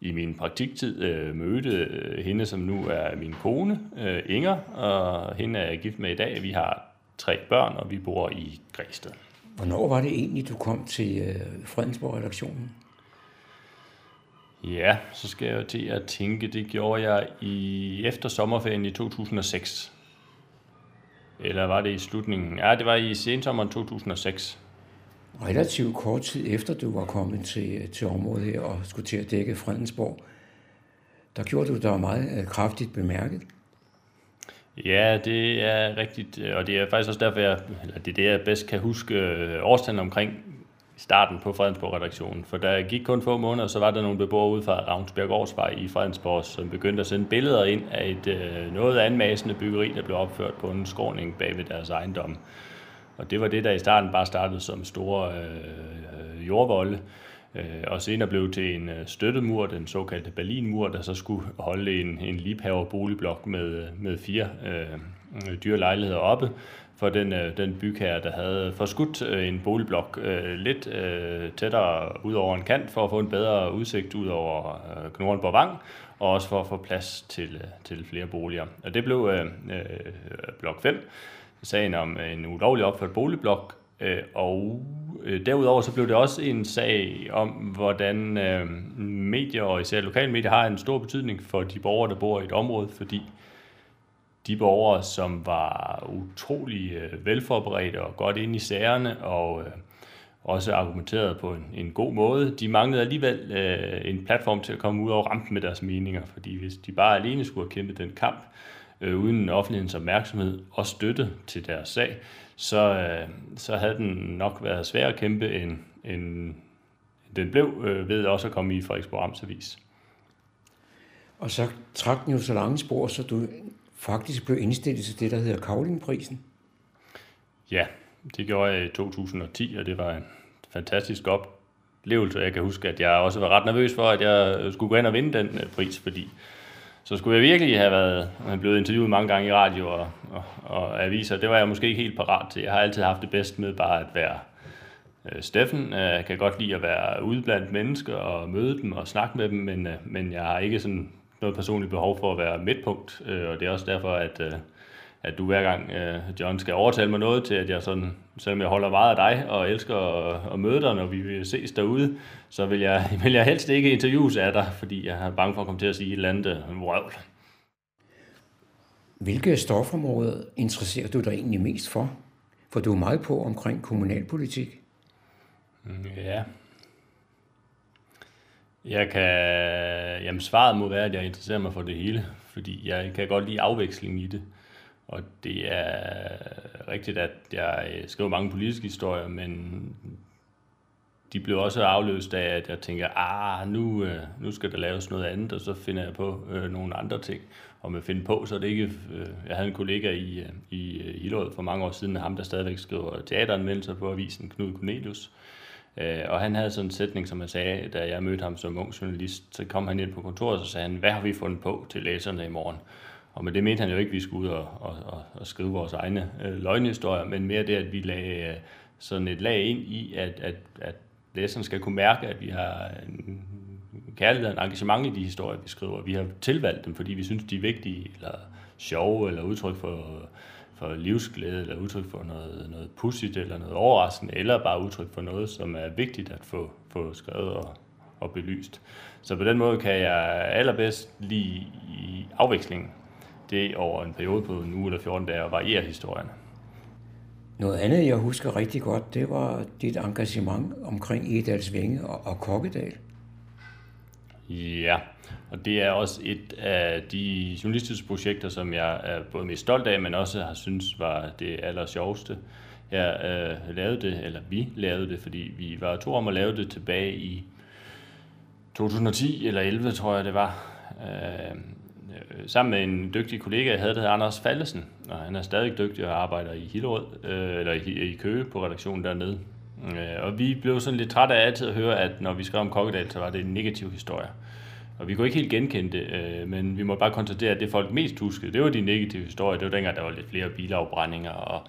i min praktiktid øh, mødte øh, hende, som nu er min kone, øh, Inger, og hende er jeg gift med i dag. Vi har tre børn, og vi bor i Græsted. Hvornår var det egentlig, du kom til øh, Fredensborg-redaktionen? Ja, så skal jeg til at tænke, det gjorde jeg i efter sommerferien i 2006. Eller var det i slutningen? Ja, det var i sensommeren 2006. Relativt kort tid efter du var kommet til, til området her og skulle til at dække Fredensborg, der gjorde du dig meget øh, kraftigt bemærket. Ja, det er rigtigt, og det er faktisk også derfor, jeg, eller det er det, jeg bedst kan huske øh, årstallet omkring starten på Fredensborg-redaktionen. For der gik kun få måneder, så var der nogle beboere ude fra Ravnsbjerg Gårdsvej i Fredensborg, som begyndte at sende billeder ind af et øh, noget anmassende byggeri, der blev opført på en skråning bag ved deres ejendom. Og det var det, der i starten bare startede som store øh, jordvolde, øh, og senere blev til en øh, støttemur, den såkaldte Berlinmur, der så skulle holde en, en libhaver boligblok med, øh, med fire øh, dyre lejligheder oppe, for den, øh, den bygherre, der havde forskudt øh, en boligblok øh, lidt øh, tættere ud over en kant, for at få en bedre udsigt ud over øh, Knorrenborg Vang, og også for at få plads til, øh, til flere boliger. Og det blev øh, øh, blok 5, sagen om en ulovlig opført boligblok, øh, og øh, derudover så blev det også en sag om, hvordan øh, medier, og især lokale medier, har en stor betydning for de borgere, der bor i et område, fordi de borgere, som var utrolig øh, velforberedte og godt inde i sagerne, og øh, også argumenteret på en, en god måde, de manglede alligevel øh, en platform til at komme ud og rampe med deres meninger, fordi hvis de bare alene skulle have kæmpet den kamp, øh, uden offentlighedens opmærksomhed og støtte til deres sag, så, øh, så havde den nok været svær at kæmpe, end, end den blev øh, ved også at komme i Frederiksborg Amtsavis. Og så trak den jo så lange spor, så du faktisk blev indstillet til det, der hedder Kavlingprisen. Ja, det gjorde jeg i 2010, og det var en fantastisk oplevelse. Jeg kan huske, at jeg også var ret nervøs for, at jeg skulle gå ind og vinde den øh, pris, fordi så skulle jeg virkelig have været øh, blevet interviewet mange gange i radio og, og, og aviser. Det var jeg måske ikke helt parat til. Jeg har altid haft det bedst med bare at være øh, Steffen. Øh, jeg kan godt lide at være ude blandt mennesker og møde dem og snakke med dem, men, øh, men jeg har ikke sådan noget personligt behov for at være midtpunkt, øh, og det er også derfor, at, øh, at du hver gang, øh, John, skal overtale mig noget til, at jeg sådan, selvom jeg holder meget af dig og elsker at, at møde dig, når vi vil ses derude, så vil jeg, vil jeg helst ikke interviews af dig, fordi jeg er bange for at komme til at sige et eller andet vrøvl. Hvilke stofområder interesserer du dig egentlig mest for? For du er meget på omkring kommunalpolitik. Mm, ja, jeg kan, jamen svaret må være, at jeg interesserer mig for det hele, fordi jeg kan godt lide afveksling i det. Og det er rigtigt, at jeg skriver mange politiske historier, men de blev også afløst af, at jeg tænker, ah, nu, øh, nu skal der laves noget andet, og så finder jeg på øh, nogle andre ting. Og med finde på, så er det ikke... Øh, jeg havde en kollega i, øh, i øh, Hillerød for mange år siden, ham der stadigvæk skriver teateranmeldelser på avisen, Knud Cornelius. Øh, Øh, og han havde sådan en sætning, som jeg sagde, da jeg mødte ham som ung journalist, så kom han ind på kontoret, og så sagde han, hvad har vi fundet på til læserne i morgen? Og med det mente han jo ikke, at vi skulle ud og, og, og, og skrive vores egne øh, løgnhistorier, men mere det, at vi lagde øh, sådan et lag ind i, at, at, at læserne skal kunne mærke, at vi har en kærlighed og en engagement i de historier, vi skriver. Vi har tilvalgt dem, fordi vi synes, de er vigtige, eller sjove, eller udtryk for for livsglæde, eller udtryk for noget, noget pudsigt, eller noget overraskende, eller bare udtryk for noget, som er vigtigt at få, få skrevet og, og belyst. Så på den måde kan jeg allerbedst lide i afvekslingen det over en periode på en uge eller 14 dage og variere historierne. Noget andet, jeg husker rigtig godt, det var dit engagement omkring Edalsvænge og, og Kokkedal. Ja, og det er også et af de journalistiske projekter, som jeg er både mest stolt af, men også har synes var det aller sjoveste. Jeg øh, lavede det, eller vi lavede det, fordi vi var to om at lave det tilbage i 2010 eller 11, tror jeg det var. Øh, øh, sammen med en dygtig kollega, jeg havde, det Anders Fallesen, og han er stadig dygtig og arbejder i Hillerød, øh, eller i, i Køge på redaktionen dernede. Øh, og vi blev sådan lidt trætte af altid at høre, at når vi skrev om Kokkedal, så var det en negativ historie. Og vi kunne ikke helt genkende det, øh, men vi må bare konstatere, at det folk mest huskede, det var de negative historier. Det var dengang, der var lidt flere bilafbrændinger, og,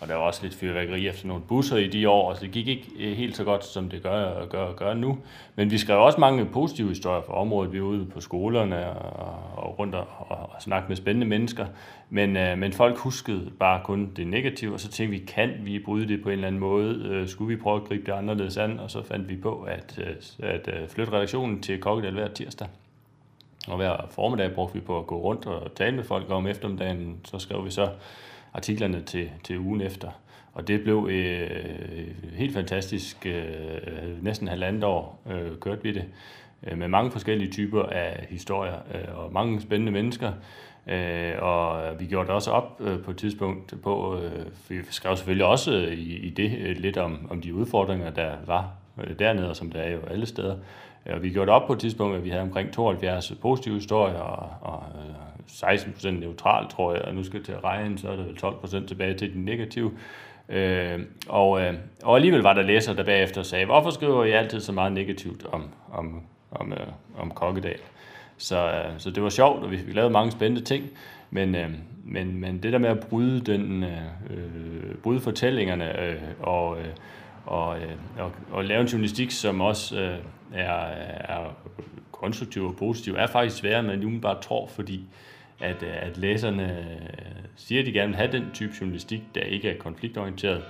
og der var også lidt fyrværkeri efter nogle busser i de år, så det gik ikke øh, helt så godt, som det gør, gør, gør nu. Men vi skrev også mange positive historier for området. Vi var ude på skolerne og, og rundt og, og, og snakke med spændende mennesker. Men, øh, men folk huskede bare kun det negative, og så tænkte vi, kan vi bryde det på en eller anden måde? Øh, skulle vi prøve at gribe det anderledes an? Og så fandt vi på at, øh, at øh, flytte redaktionen til Kokkedal hver tirsdag. Og hver formiddag brugte vi på at gå rundt og tale med folk om eftermiddagen. Så skrev vi så artiklerne til, til ugen efter. Og det blev øh, helt fantastisk. Øh, næsten halvandet år øh, kørte vi det øh, med mange forskellige typer af historier øh, og mange spændende mennesker. Øh, og vi gjorde det også op øh, på et tidspunkt på, øh, vi skrev selvfølgelig også øh, i, i det øh, lidt om, om de udfordringer, der var øh, dernede, og som der er jo alle steder. Og vi gjorde det op på et tidspunkt, at vi havde omkring 72 positive historier og, og øh, 16 procent neutralt, tror jeg, og nu skal jeg til at regne, så er der vel 12 procent tilbage til den negative. Øh, og, øh, og alligevel var der læsere, der bagefter sagde, hvorfor skriver I altid så meget negativt om, om, om, øh, om Kokkedal? Så, øh, så det var sjovt, og vi, vi lavede mange spændende ting, men, øh, men, men det der med at bryde, den, øh bryde fortællingerne øh, og, øh, og, øh, og, og lave en journalistik, som også øh, er, er konstruktiv og positiv, er faktisk sværere, end man umiddelbart tror, fordi at, øh, at læserne øh, siger, at de gerne vil have den type journalistik, der ikke er konfliktorienteret,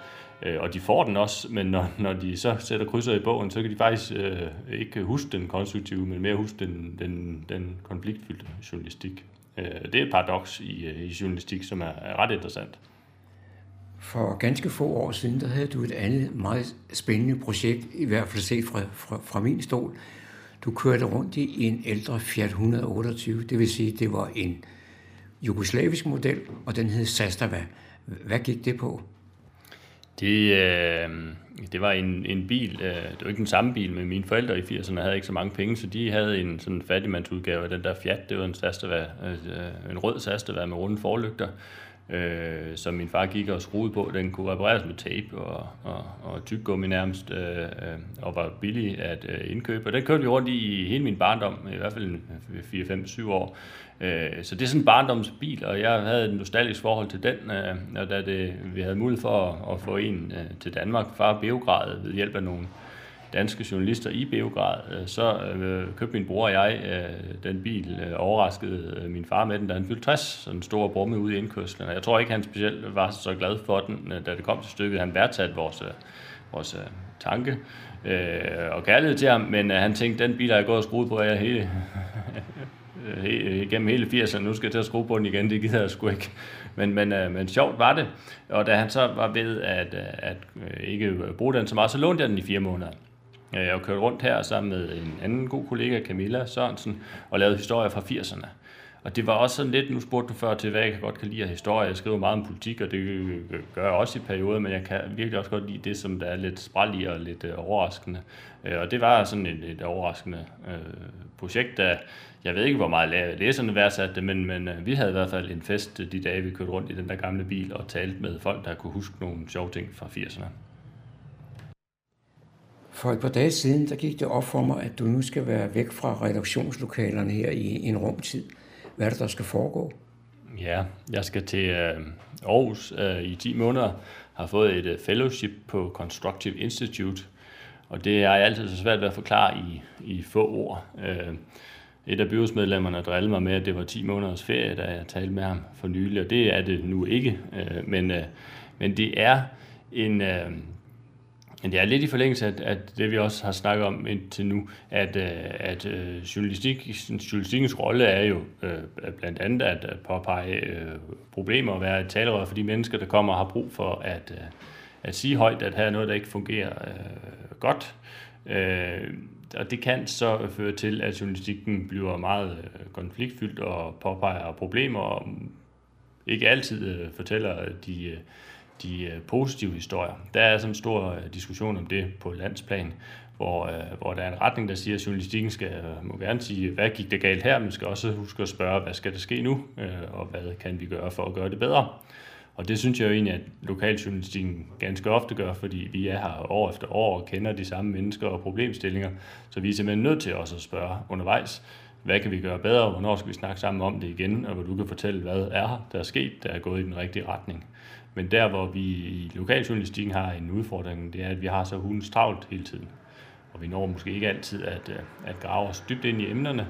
øh, og de får den også, men når, når de så sætter krydser i bogen, så kan de faktisk øh, ikke huske den konstruktive, men mere huske den, den, den konfliktfyldte journalistik. Øh, det er et paradoks i, i journalistik, som er, er ret interessant. For ganske få år siden, der havde du et andet meget spændende projekt, i hvert fald set fra, fra, fra min stol. Du kørte rundt i en ældre Fiat 128, det vil sige, det var en jugoslavisk model, og den hed Sastava. Hvad gik det på? Det, øh, det var en, en bil, øh, det var ikke den samme bil, men mine forældre i 80'erne havde ikke så mange penge, så de havde en sådan fattigmandsudgave af den der Fiat, det var en, Sastava, øh, øh, en rød Sastava med runde forlygter, øh, som min far gik og skruede på. Den kunne repareres med tape og, og, og tyggegummi nærmest, øh, øh og var billig at øh, indkøbe. Og den kørte vi rundt i hele min barndom, i hvert fald 4-5-7 øh, år. Øh, så det er sådan en barndomsbil, og jeg havde et nostalgisk forhold til den, øh, og da det, vi havde mulighed for at, at få en øh, til Danmark fra Beograd ved hjælp af nogle danske journalister i Beograd, øh, så øh, købte min bror og jeg øh, den bil, overraskede min far med den, da han fyldte 60, så en stor brumme ude i indkørslen. Jeg tror ikke, han specielt var så glad for den, da det kom til stykket. Han værdsatte vores, vores tanke og kærlighed til ham, men han tænkte, den bil har jeg gået og skruet på jeg hele, he, gennem hele 80'erne, nu skal jeg til at skrue på den igen, det gider jeg sgu ikke. Men, men, øh, men sjovt var det, og da han så var ved at, at ikke bruge den så meget, så lånte jeg den i fire måneder. Øh, jeg kørte rundt her sammen med en anden god kollega, Camilla Sørensen, og lavet historier fra 80'erne. Og det var også sådan lidt, nu spurgte du før til, hvad jeg godt kan lide af historie. Jeg skriver meget om politik, og det gør jeg også i perioder, men jeg kan virkelig også godt lide det, som der er lidt sprælig og lidt øh, overraskende. Øh, og det var sådan et, et overraskende øh, projekt, der jeg ved ikke, hvor meget læserne værdsatte det, men, men øh, vi havde i hvert fald en fest de dage, vi kørte rundt i den der gamle bil og talte med folk, der kunne huske nogle sjove ting fra 80'erne. For et par dage siden, der gik det op for mig, at du nu skal være væk fra redaktionslokalerne her i en rumtid. Hvad er det, der skal foregå? Ja, jeg skal til øh, Aarhus øh, i 10 måneder. Har fået et øh, fellowship på Constructive Institute, og det er altid så svært ved at forklare i, i få ord. Øh, et af byrådsmedlemmerne drillede mig med, at det var 10 måneders ferie, da jeg talte med ham for nylig, og det er det nu ikke. Øh, men, øh, men det er en... Øh, det er lidt i forlængelse af, at det, vi også har snakket om indtil nu, at, øh, at øh, journalistik, journalistikens rolle er jo øh, blandt andet at påpege problemer og være et talerør for de mennesker, der kommer og har brug for at, at sige højt, at her er noget, der ikke fungerer godt. Og det kan så føre til, at journalistikken bliver meget konfliktfyldt og påpeger problemer, og ikke altid fortæller de, de øh, positive historier. Der er sådan en stor øh, diskussion om det på landsplan, hvor, øh, hvor der er en retning, der siger, at journalistikken skal, må gerne sige, hvad gik det galt her, men skal også huske at spørge, hvad skal der ske nu, og hvad kan vi gøre for at gøre det bedre. Og det synes jeg jo egentlig, at lokaljournalistikken ganske ofte gør, fordi vi er her år efter år og kender de samme mennesker og problemstillinger. Så vi er simpelthen nødt til også at spørge undervejs, hvad kan vi gøre bedre, hvornår skal vi snakke sammen om det igen, og hvor du kan fortælle, hvad er der er sket, der er gået i den rigtige retning. Men der, hvor vi i lokaljournalistikken har en udfordring, det er, at vi har så hundens travlt hele tiden. Og vi når måske ikke altid at, øh, at grave os dybt ind i emnerne,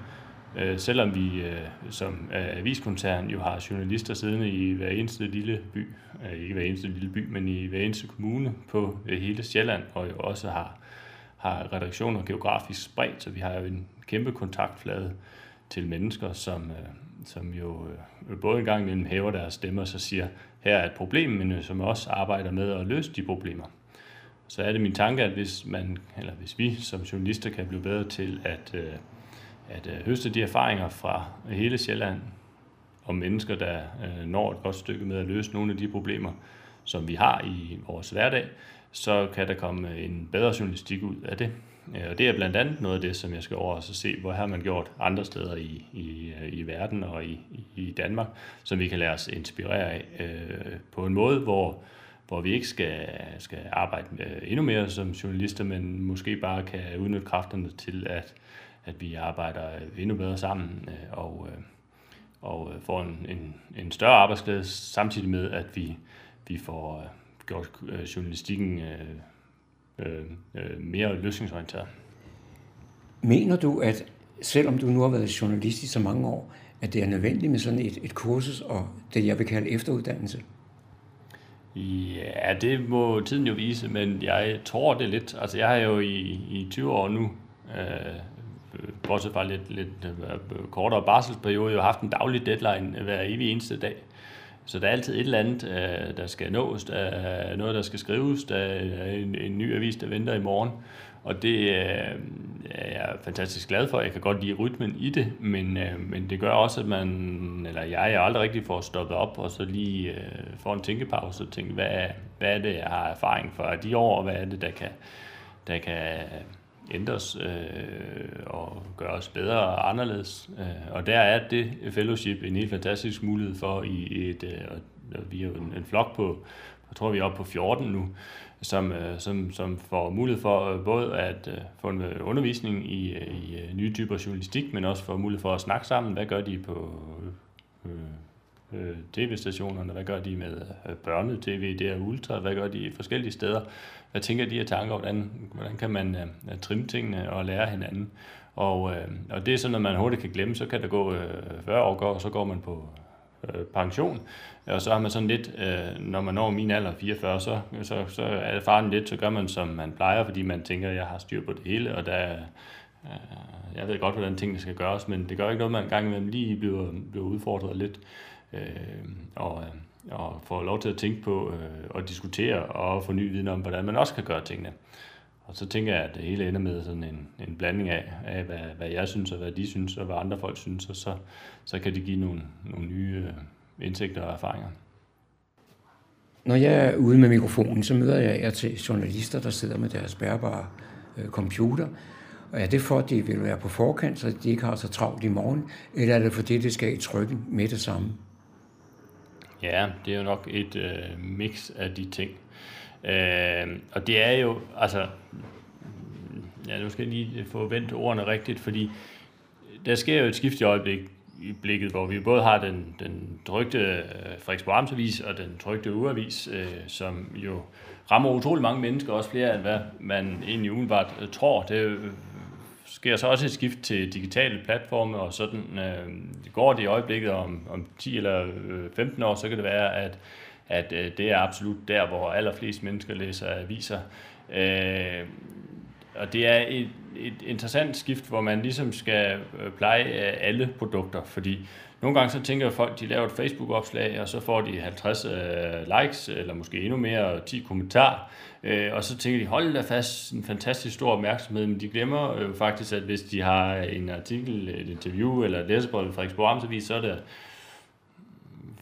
øh, selvom vi øh, som aviskoncern jo har journalister siddende i hver eneste lille by, øh, ikke hver eneste lille by, men i hver eneste kommune på øh, hele Sjælland, og jo også har, har redaktioner geografisk spredt, så vi har jo en kæmpe kontaktflade til mennesker, som, som jo øh, både en gang imellem hæver deres stemmer og så siger, her er et problem, men øh, som også arbejder med at løse de problemer. Så er det min tanke, at hvis, man, eller hvis vi som journalister kan blive bedre til at, øh, at høste de erfaringer fra hele Sjælland om mennesker, der når et godt stykke med at løse nogle af de problemer, som vi har i vores hverdag, så kan der komme en bedre journalistik ud af det. Øh, og det er blandt andet noget af det, som jeg skal over og se, hvor har man gjort andre steder i, i, øh, i verden og i, i Danmark, som vi kan lade os inspirere af øh, på en måde, hvor, hvor vi ikke skal, skal arbejde øh, endnu mere som journalister, men måske bare kan udnytte kræfterne til, at, at vi arbejder endnu bedre sammen øh, og, øh, og får en, en, en større arbejdsglæde, samtidig med, at vi, vi får gjort journalistikken øh, øh, mere løsningsorienteret. Mener du, at selvom du nu har været journalist i så mange år, at det er nødvendigt med sådan et, et kursus og det, jeg vil kalde efteruddannelse? Ja, det må tiden jo vise, men jeg tror det lidt. Altså, jeg har jo i, i 20 år nu, øh, bortset fra lidt, lidt øh, kortere barselsperiode, jo haft en daglig deadline hver evig eneste dag. Så der er altid et eller andet, øh, der skal nås, der er noget, der skal skrives, der er en, en ny avis, der venter i morgen. Og det øh, er jeg fantastisk glad for. Jeg kan godt lide rytmen i det, men, øh, men det gør også, at man, eller jeg, jeg aldrig rigtig får stoppet op, og så lige øh, får en tænkepause og tænke, hvad, hvad er det, jeg har erfaring for de år, og hvad er det, der kan, der kan ændres øh, og gøres bedre og anderledes. Øh, og der er det fellowship en helt fantastisk mulighed for i et, øh, vi er jo en, en flok på, jeg tror vi er oppe på 14 nu, som, øh, som, som får mulighed for øh, både at øh, få en øh, undervisning i, øh, i øh, nye typer journalistik, men også får mulighed for at snakke sammen. Hvad gør de på øh, øh, tv-stationerne? Hvad gør de med øh, børnetv, det er ultra? Hvad gør de forskellige steder? Hvad tænker de her tanker? Hvordan, hvordan kan man øh, trimme tingene og lære hinanden? Og, øh, og det er sådan, at man hurtigt kan glemme, så kan der gå øh, 40 år, og så går man på øh, pension. Og så har man sådan lidt, øh, når man når min alder 44, så, så, så er faren lidt, så gør man som man plejer, fordi man tænker, at jeg har styr på det hele, og der øh, jeg ved godt, hvordan tingene skal gøres, men det gør ikke noget, man en gang imellem lige bliver, bliver udfordret lidt øh, og, og få lov til at tænke på øh, og diskutere og få ny viden om, hvordan man også kan gøre tingene. Og så tænker jeg, at det hele ender med sådan en, en blanding af, af hvad, hvad jeg synes, og hvad de synes, og hvad andre folk synes, og så, så kan det give nogle, nogle nye øh, indsigter og erfaringer. Når jeg er ude med mikrofonen, så møder jeg jer til journalister, der sidder med deres bærbare øh, computer. Og er det for, at de vil være på forkant, så de ikke har så travlt i morgen, eller er det fordi, det skal i trykken med det samme? Ja, det er jo nok et øh, mix af de ting. Øh, og det er jo, altså, ja, nu skal jeg lige få vendt ordene rigtigt, fordi der sker jo et skift i øjeblik, i blikket, hvor vi både har den, den trygte øh, Frederiksborg Amtsavis og den trygte ugeavis, øh, som jo rammer utrolig mange mennesker, også flere end hvad man egentlig umiddelbart øh, tror. Det sker så også et skift til digitale platforme, og sådan øh, går det i øjeblikket om, om 10 eller øh, 15 år, så kan det være, at, at øh, det er absolut der, hvor allerflest mennesker læser aviser. Øh, og det er et, et interessant skift, hvor man ligesom skal øh, pleje øh, alle produkter, fordi nogle gange så tænker folk, de laver et Facebook-opslag, og så får de 50 øh, likes, eller måske endnu mere, og 10 kommentarer. Øh, og så tænker de, hold da fast, en fantastisk stor opmærksomhed, men de glemmer øh, faktisk, at hvis de har en artikel, et interview eller et læserbrev i Frederiksborg Amtsavis, så er det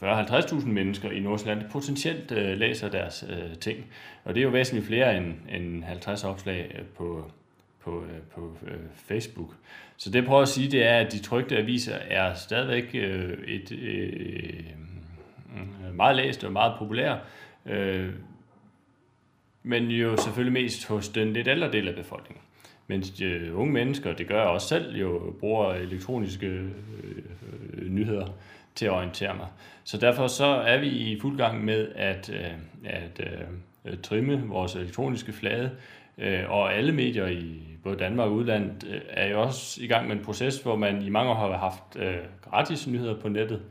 40-50.000 mennesker i Nordsjælland potentielt øh, læser deres øh, ting. Og det er jo væsentligt flere end, end 50 opslag øh, på, på, øh, på øh, Facebook. Så det jeg prøver at sige, det er, at de trygte aviser er stadigvæk øh, et, øh, meget læst og meget populær. Øh, men jo selvfølgelig mest hos den lidt ældre del af befolkningen. Men de unge mennesker, det gør jeg også selv, jo bruger elektroniske øh, nyheder til at orientere mig. Så derfor så er vi i fuld gang med at, øh, at øh, trimme vores elektroniske flade, øh, og alle medier i både Danmark og udlandet øh, er jo også i gang med en proces, hvor man i mange år har haft øh, gratis nyheder på nettet,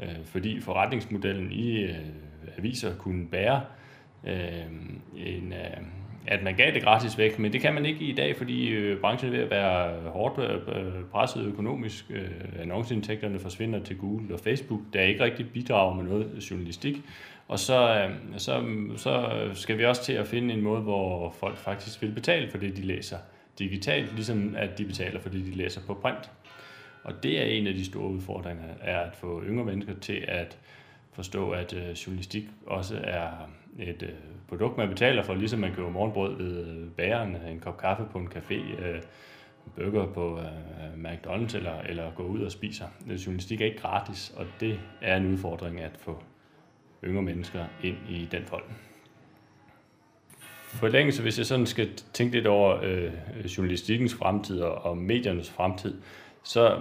øh, fordi forretningsmodellen i øh, aviser kunne bære øh, en, øh, at man gav det gratis væk, men det kan man ikke i dag, fordi øh, branchen er ved at være hårdt øh, presset økonomisk. Øh, annonceindtægterne forsvinder til Google og Facebook, der ikke rigtig bidrager med noget journalistik. Og så, øhm, så, så skal vi også til at finde en måde, hvor folk faktisk vil betale for det, de læser digitalt, ligesom at de betaler for det, de læser på print. Og det er en af de store udfordringer, er at få yngre mennesker til at forstå, at øh, journalistik også er et øh, produkt, man betaler for, ligesom man køber morgenbrød ved øh, bageren, en kop kaffe på en café, øh, burger på øh, McDonald's eller, eller gå ud og spiser. Øh, journalistik er ikke gratis, og det er en udfordring at få yngre mennesker ind i den fold. Forlængelse, hvis jeg sådan skal tænke lidt over øh, journalistikkens fremtid og, og mediernes fremtid, så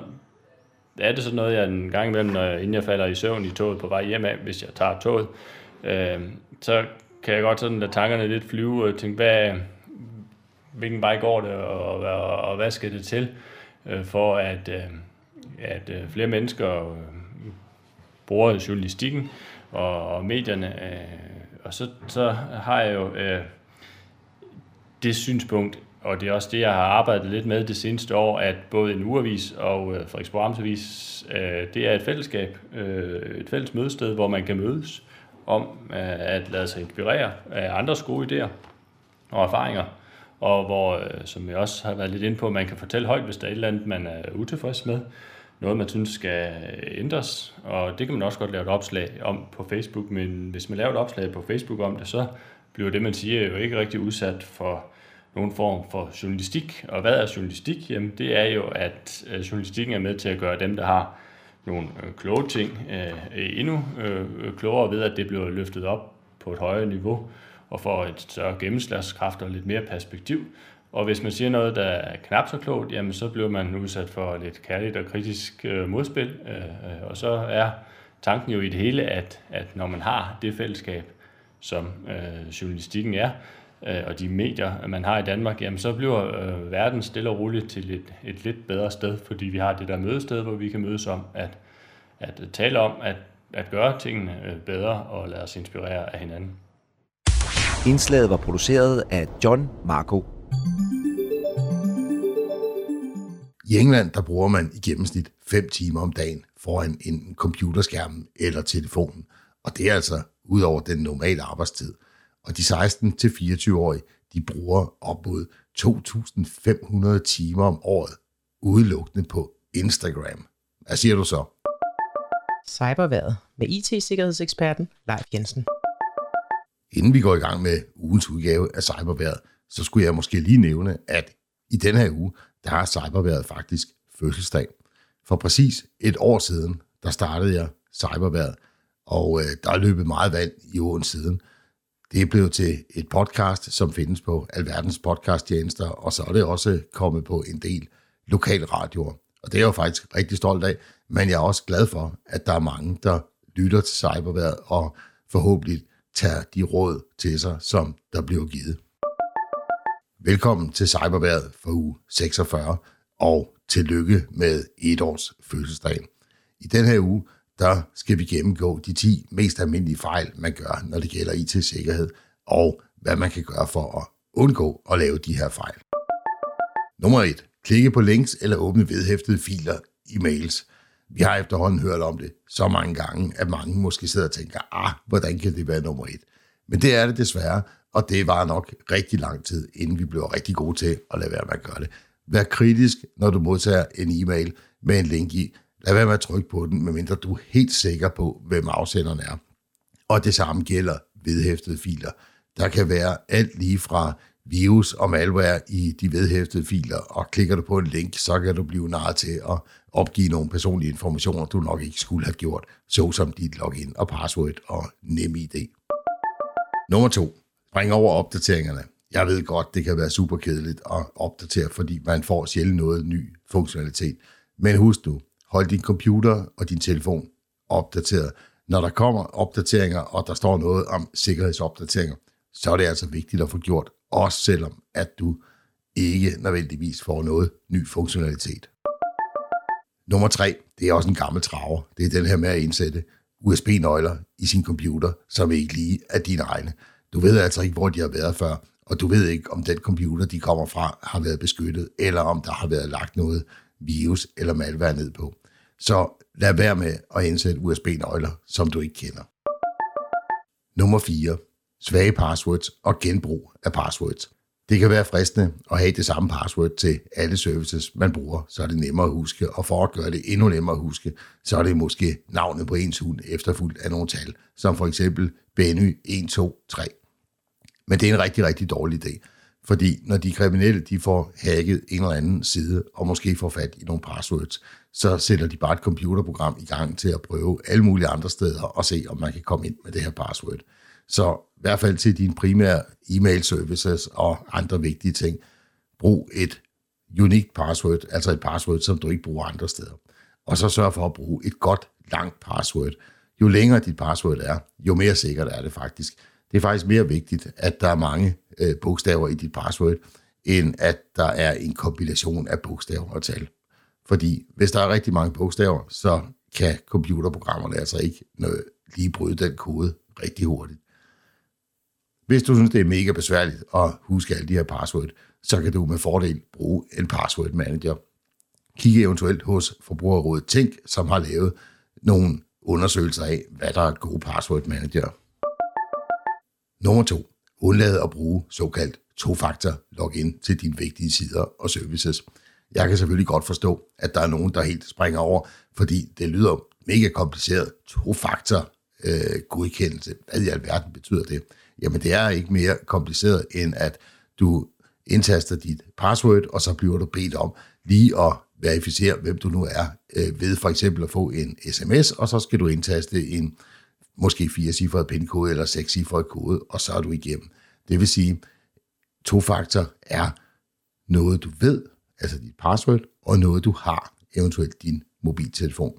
er det sådan noget, jeg en gang imellem, når jeg, inden jeg falder i søvn i toget på vej hjem af, hvis jeg tager toget, øh, så kan jeg godt sådan lade tankerne lidt flyve og tænke, hvad, hvilken vej går det, og, og, og hvad skal det til, øh, for at, øh, at øh, flere mennesker øh, bruger journalistikken og, og medierne. Øh, og så, så har jeg jo øh, det synspunkt, og det er også det, jeg har arbejdet lidt med det seneste år, at både en uavis og øh, Frederiksborg Amtsavis, øh, det er et fællesskab, øh, et fælles mødested, hvor man kan mødes om øh, at lade sig inspirere af andres gode idéer og erfaringer, og hvor, øh, som jeg også har været lidt inde på, man kan fortælle højt, hvis der er et eller andet, man er utilfreds med, noget, man synes skal ændres, og det kan man også godt lave et opslag om på Facebook, men hvis man laver et opslag på Facebook om det, så bliver det, man siger, jo ikke rigtig udsat for nogen form for journalistik. Og hvad er journalistik? Jamen, det er jo, at øh, journalistikken er med til at gøre dem, der har nogle øh, kloge ting, øh, endnu klogere ved, at det bliver løftet op på et højere niveau, og får et større gennemslagskraft og lidt mere perspektiv. Og hvis man siger noget, der er knap så klogt, jamen så bliver man udsat for lidt kærligt og kritisk øh, modspil. Øh, øh, og så er tanken jo i det hele, at, at når man har det fællesskab, som øh, journalistikken er, øh, og de medier, man har i Danmark, jamen så bliver øh, verden stille og roligt til et, et lidt bedre sted, fordi vi har det der mødested, hvor vi kan mødes om at, at tale om at, at gøre tingene øh, bedre og lade os inspirere af hinanden. Indslaget var produceret af John Marco. I England der bruger man i gennemsnit 5 timer om dagen foran en computerskærm eller telefonen. Og det er altså ud over den normale arbejdstid. Og de 16-24-årige, de bruger op mod 2.500 timer om året udelukkende på Instagram. Hvad siger du så? Cyberværet med IT-sikkerhedseksperten Leif Jensen. Inden vi går i gang med ugens udgave af Cyberværet, så skulle jeg måske lige nævne, at i den her uge, der har Cyberværet faktisk fødselsdag. For præcis et år siden, der startede jeg Cyberværet, og øh, der er løbet meget vand i åen siden. Det er blevet til et podcast, som findes på alverdens podcasttjenester, og så er det også kommet på en del lokalradioer. Og det er jeg jo faktisk rigtig stolt af, men jeg er også glad for, at der er mange, der lytter til cyberværet og forhåbentlig tager de råd til sig, som der bliver givet. Velkommen til cyberværet for uge 46, og tillykke med et års fødselsdag. I den her uge, der skal vi gennemgå de 10 mest almindelige fejl, man gør, når det gælder IT-sikkerhed, og hvad man kan gøre for at undgå at lave de her fejl. Nummer 1. Klikke på links eller åbne vedhæftede filer i mails. Vi har efterhånden hørt om det så mange gange, at mange måske sidder og tænker, ah, hvordan kan det være nummer 1? Men det er det desværre, og det var nok rigtig lang tid, inden vi blev rigtig gode til at lade være med at gøre det. Vær kritisk, når du modtager en e-mail med en link i. Lad være med at trykke på den, medmindre du er helt sikker på, hvem afsenderen er. Og det samme gælder vedhæftede filer. Der kan være alt lige fra virus og malware i de vedhæftede filer, og klikker du på en link, så kan du blive nar til at opgive nogle personlige informationer, du nok ikke skulle have gjort, såsom dit login og password og nem idé. Nummer 2 bring over opdateringerne. Jeg ved godt, det kan være super kedeligt at opdatere, fordi man får sjældent noget ny funktionalitet. Men husk nu, hold din computer og din telefon opdateret. Når der kommer opdateringer, og der står noget om sikkerhedsopdateringer, så er det altså vigtigt at få gjort, også selvom at du ikke nødvendigvis får noget ny funktionalitet. Nummer tre, det er også en gammel traver. Det er den her med at indsætte USB-nøgler i sin computer, som ikke lige er dine egne. Du ved altså ikke, hvor de har været før, og du ved ikke, om den computer, de kommer fra, har været beskyttet, eller om der har været lagt noget virus eller malware ned på. Så lad være med at indsætte USB-nøgler, som du ikke kender. Nummer 4. Svage passwords og genbrug af passwords. Det kan være fristende at have det samme password til alle services, man bruger, så er det nemmere at huske, og for at gøre det endnu nemmere at huske, så er det måske navnet på ens hund efterfulgt af nogle tal, som for eksempel Benny 123. Men det er en rigtig, rigtig dårlig idé, fordi når de kriminelle de får hacket en eller anden side, og måske får fat i nogle passwords, så sætter de bare et computerprogram i gang til at prøve alle mulige andre steder og se, om man kan komme ind med det her password. Så i hvert fald til dine primære e-mail services og andre vigtige ting, brug et unikt password, altså et password, som du ikke bruger andre steder. Og så sørg for at bruge et godt, langt password. Jo længere dit password er, jo mere sikkert er det faktisk. Det er faktisk mere vigtigt, at der er mange øh, bogstaver i dit password, end at der er en kombination af bogstaver og tal. Fordi hvis der er rigtig mange bogstaver, så kan computerprogrammerne altså ikke lige bryde den kode rigtig hurtigt. Hvis du synes, det er mega besværligt at huske alle de her password, så kan du med fordel bruge en password manager. Kig eventuelt hos Forbrugerrådet Tænk, som har lavet nogle undersøgelser af, hvad der er gode password manager. Nummer to. Undlad at bruge såkaldt to-faktor login til dine vigtige sider og services. Jeg kan selvfølgelig godt forstå, at der er nogen, der helt springer over, fordi det lyder mega kompliceret. To-faktor øh, godkendelse. Hvad i alverden betyder det? Jamen, det er ikke mere kompliceret, end at du indtaster dit password, og så bliver du bedt om lige at verificere, hvem du nu er, øh, ved for eksempel at få en sms, og så skal du indtaste en måske fire cifret pindkode eller seks cifre kode, og så er du igennem. Det vil sige, to-faktor er noget, du ved, altså dit password, og noget, du har, eventuelt din mobiltelefon.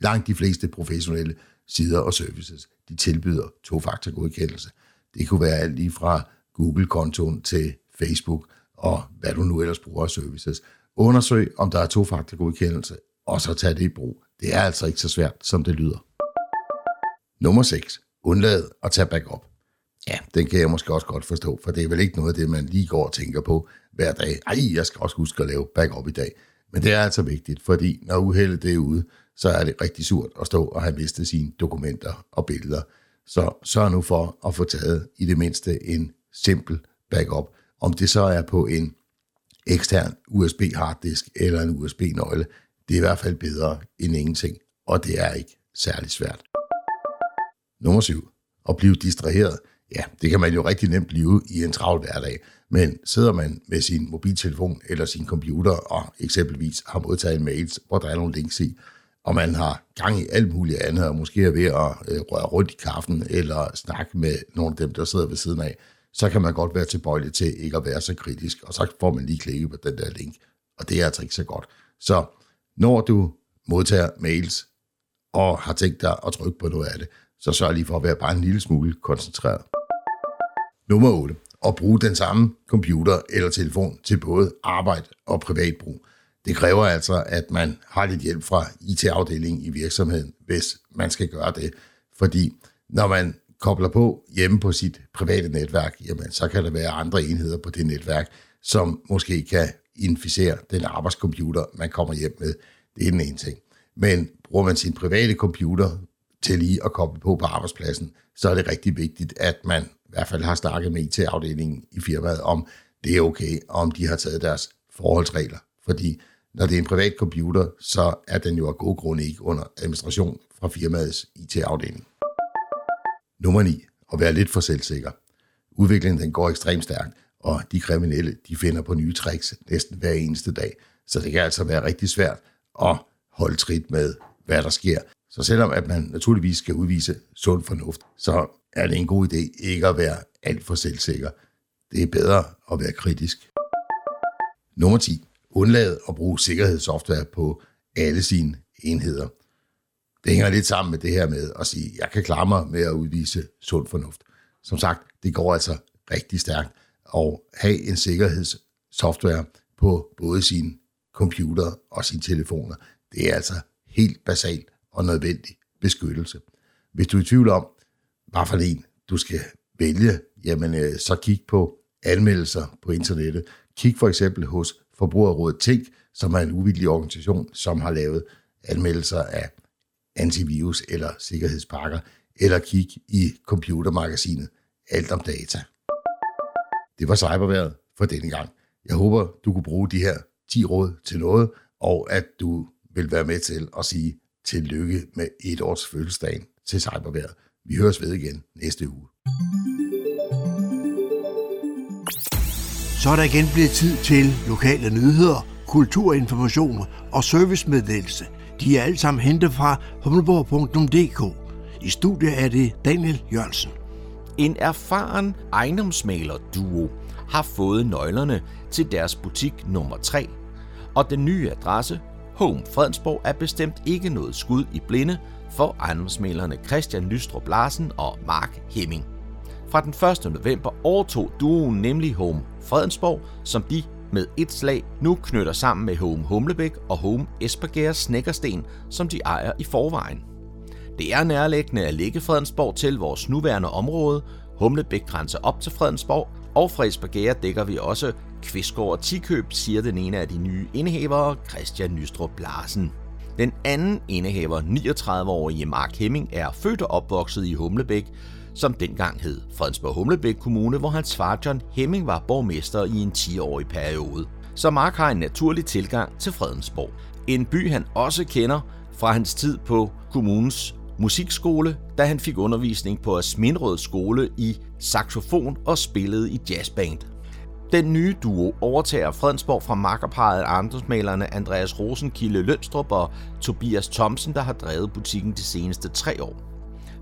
Langt de fleste professionelle sider og services, de tilbyder to-faktor godkendelse. Det kunne være alt lige fra Google-kontoen til Facebook og hvad du nu ellers bruger af services. Undersøg, om der er to-faktor godkendelse, og så tag det i brug. Det er altså ikke så svært, som det lyder. Nummer 6. Undlad at tage backup. Ja, den kan jeg måske også godt forstå, for det er vel ikke noget af det, man lige går og tænker på hver dag. Ej, jeg skal også huske at lave backup i dag. Men det er altså vigtigt, fordi når uheldet er ude, så er det rigtig surt at stå og have mistet sine dokumenter og billeder. Så sørg nu for at få taget i det mindste en simpel backup. Om det så er på en ekstern USB harddisk eller en USB-nøgle, det er i hvert fald bedre end ingenting, og det er ikke særlig svært. Nummer syv. At blive distraheret. Ja, det kan man jo rigtig nemt blive i en travl hverdag, men sidder man med sin mobiltelefon eller sin computer og eksempelvis har modtaget en mails, hvor der er nogle links i, og man har gang i alt muligt andet, og måske er ved at øh, røre rundt i kaffen, eller snakke med nogle af dem, der sidder ved siden af, så kan man godt være tilbøjelig til ikke at være så kritisk, og så får man lige klikket på den der link, og det er altså ikke så godt. Så når du modtager mails, og har tænkt dig at trykke på noget af det, så sørg lige for at være bare en lille smule koncentreret. Nummer 8. At bruge den samme computer eller telefon til både arbejde og privat brug. Det kræver altså, at man har lidt hjælp fra IT-afdelingen i virksomheden, hvis man skal gøre det. Fordi når man kobler på hjemme på sit private netværk, jamen, så kan der være andre enheder på det netværk, som måske kan inficere den arbejdscomputer, man kommer hjem med. Det er den ene ting. Men bruger man sin private computer til lige at koble på på arbejdspladsen, så er det rigtig vigtigt, at man i hvert fald har snakket med IT-afdelingen i firmaet om, det er okay, og om de har taget deres forholdsregler. Fordi når det er en privat computer, så er den jo af gode grunde ikke under administration fra firmaets IT-afdeling. Nummer 9. At være lidt for selvsikker. Udviklingen den går ekstremt stærkt, og de kriminelle, de finder på nye tricks næsten hver eneste dag. Så det kan altså være rigtig svært at holde trit med, hvad der sker. Så selvom at man naturligvis skal udvise sund fornuft, så er det en god idé ikke at være alt for selvsikker. Det er bedre at være kritisk. Nummer 10. Undlad at bruge sikkerhedssoftware på alle sine enheder. Det hænger lidt sammen med det her med at sige, jeg kan klare mig med at udvise sund fornuft. Som sagt, det går altså rigtig stærkt at have en sikkerhedssoftware på både sin computer og sine telefoner. Det er altså helt basalt og nødvendig beskyttelse. Hvis du er i tvivl om, hvad for en du skal vælge, jamen øh, så kig på anmeldelser på internettet. Kig for eksempel hos Forbrugerrådet Tænk, som er en uvildig organisation, som har lavet anmeldelser af antivirus eller sikkerhedspakker, eller kig i computermagasinet Alt om Data. Det var cyberværet for denne gang. Jeg håber, du kunne bruge de her 10 råd til noget, og at du vil være med til at sige tillykke med et års fødselsdagen til cyberværet. Vi høres ved igen næste uge. Så er der igen blevet tid til lokale nyheder, kulturinformationer og servicemeddelelse. De er alle sammen hentet fra humleborg.dk. I studiet er det Daniel Jørgensen. En erfaren ejendomsmaler-duo har fået nøglerne til deres butik nummer 3, og den nye adresse, Home Fredensborg, er bestemt ikke noget skud i blinde for ejendomsmalerne Christian Nystrup Larsen og Mark Hemming. Fra den 1. november overtog duoen nemlig Home Fredensborg, som de med et slag nu knytter sammen med Home Humlebæk og Home Esbergære Snækkersten, som de ejer i forvejen. Det er nærliggende at lægge Fredensborg til vores nuværende område. Humlebæk grænser op til Fredensborg, og fra Esbergære dækker vi også Kvistgård og Tikøb, siger den ene af de nye indehavere, Christian Nystrup Larsen. Den anden indehaver, 39-årige Mark Hemming, er født og opvokset i Humlebæk, som dengang hed Fredensborg Humlebæk Kommune, hvor hans far John Hemming var borgmester i en 10-årig periode. Så Mark har en naturlig tilgang til Fredensborg. En by, han også kender fra hans tid på kommunens musikskole, da han fik undervisning på Asminrød skole i saxofon og spillede i jazzband. Den nye duo overtager Fredensborg fra makkerparet ejendomsmalerne Andreas Rosenkilde Lønstrup og Tobias Thomsen, der har drevet butikken de seneste tre år.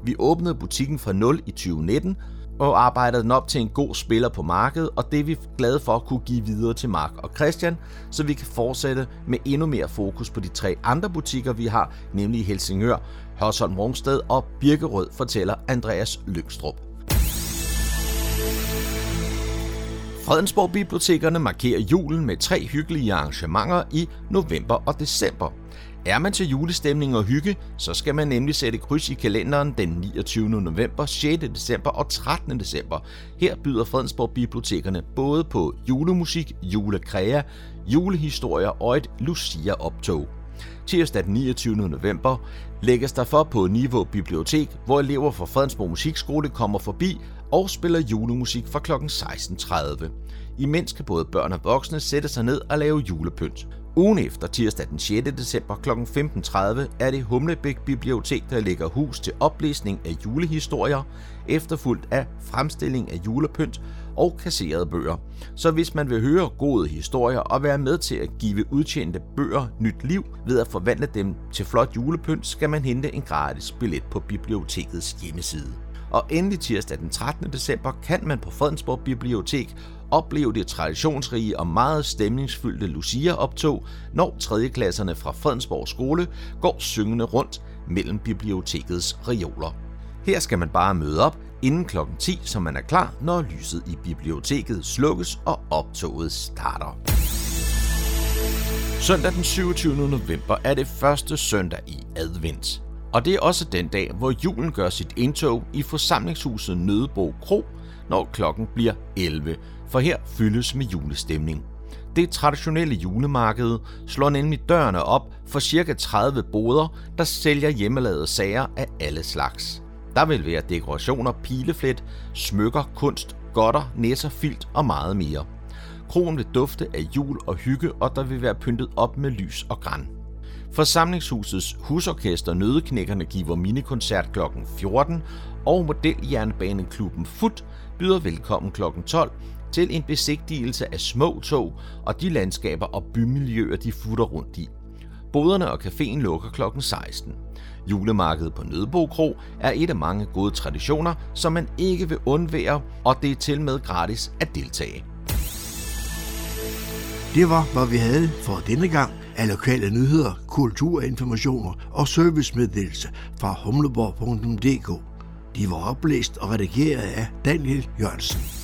Vi åbnede butikken fra 0 i 2019 og arbejdede den op til en god spiller på markedet, og det er vi glade for at kunne give videre til Mark og Christian, så vi kan fortsætte med endnu mere fokus på de tre andre butikker, vi har, nemlig Helsingør, Hørsholm Rungsted og Birkerød, fortæller Andreas Lyngstrup. Fredensborg Bibliotekerne markerer julen med tre hyggelige arrangementer i november og december. Er man til julestemning og hygge, så skal man nemlig sætte kryds i kalenderen den 29. november, 6. december og 13. december. Her byder Fredensborg Bibliotekerne både på julemusik, julekræa, julehistorier og et Lucia-optog. Tirsdag den 29. november lægges der for på Niveau Bibliotek, hvor elever fra Fredensborg Musikskole kommer forbi og spiller julemusik fra kl. 16.30. Imens kan både børn og voksne sætte sig ned og lave julepynt. Ugen efter, tirsdag den 6. december kl. 15.30, er det Humlebæk Bibliotek, der lægger hus til oplæsning af julehistorier, efterfulgt af fremstilling af julepynt og kasserede bøger. Så hvis man vil høre gode historier og være med til at give udtjente bøger nyt liv ved at forvandle dem til flot julepynt, skal man hente en gratis billet på bibliotekets hjemmeside. Og endelig tirsdag den 13. december kan man på Fredensborg Bibliotek opleve det traditionsrige og meget stemningsfyldte Lucia-optog, når 3. klasserne fra Fredensborg Skole går syngende rundt mellem bibliotekets reoler. Her skal man bare møde op inden kl. 10, så man er klar, når lyset i biblioteket slukkes og optoget starter. Søndag den 27. november er det første søndag i advent. Og det er også den dag, hvor julen gør sit indtog i forsamlingshuset Nødebo Kro, når klokken bliver 11, for her fyldes med julestemning. Det traditionelle julemarked slår nemlig dørene op for ca. 30 boder, der sælger hjemmelavede sager af alle slags. Der vil være dekorationer, pileflet, smykker, kunst, godter, næser, filt og meget mere. Kronen vil dufte af jul og hygge, og der vil være pyntet op med lys og græn. Forsamlingshusets husorkester Nødeknækkerne giver minikoncert kl. 14, og modeljernbaneklubben FUT byder velkommen kl. 12 til en besigtigelse af små tog og de landskaber og bymiljøer, de futter rundt i. Boderne og caféen lukker kl. 16. Julemarkedet på Nødebo Kro er et af mange gode traditioner, som man ikke vil undvære, og det er til med gratis at deltage. Det var, hvad vi havde for denne gang af lokale nyheder, kulturinformationer og servicemeddelelse fra humleborg.dk. De var oplæst og redigeret af Daniel Jørgensen.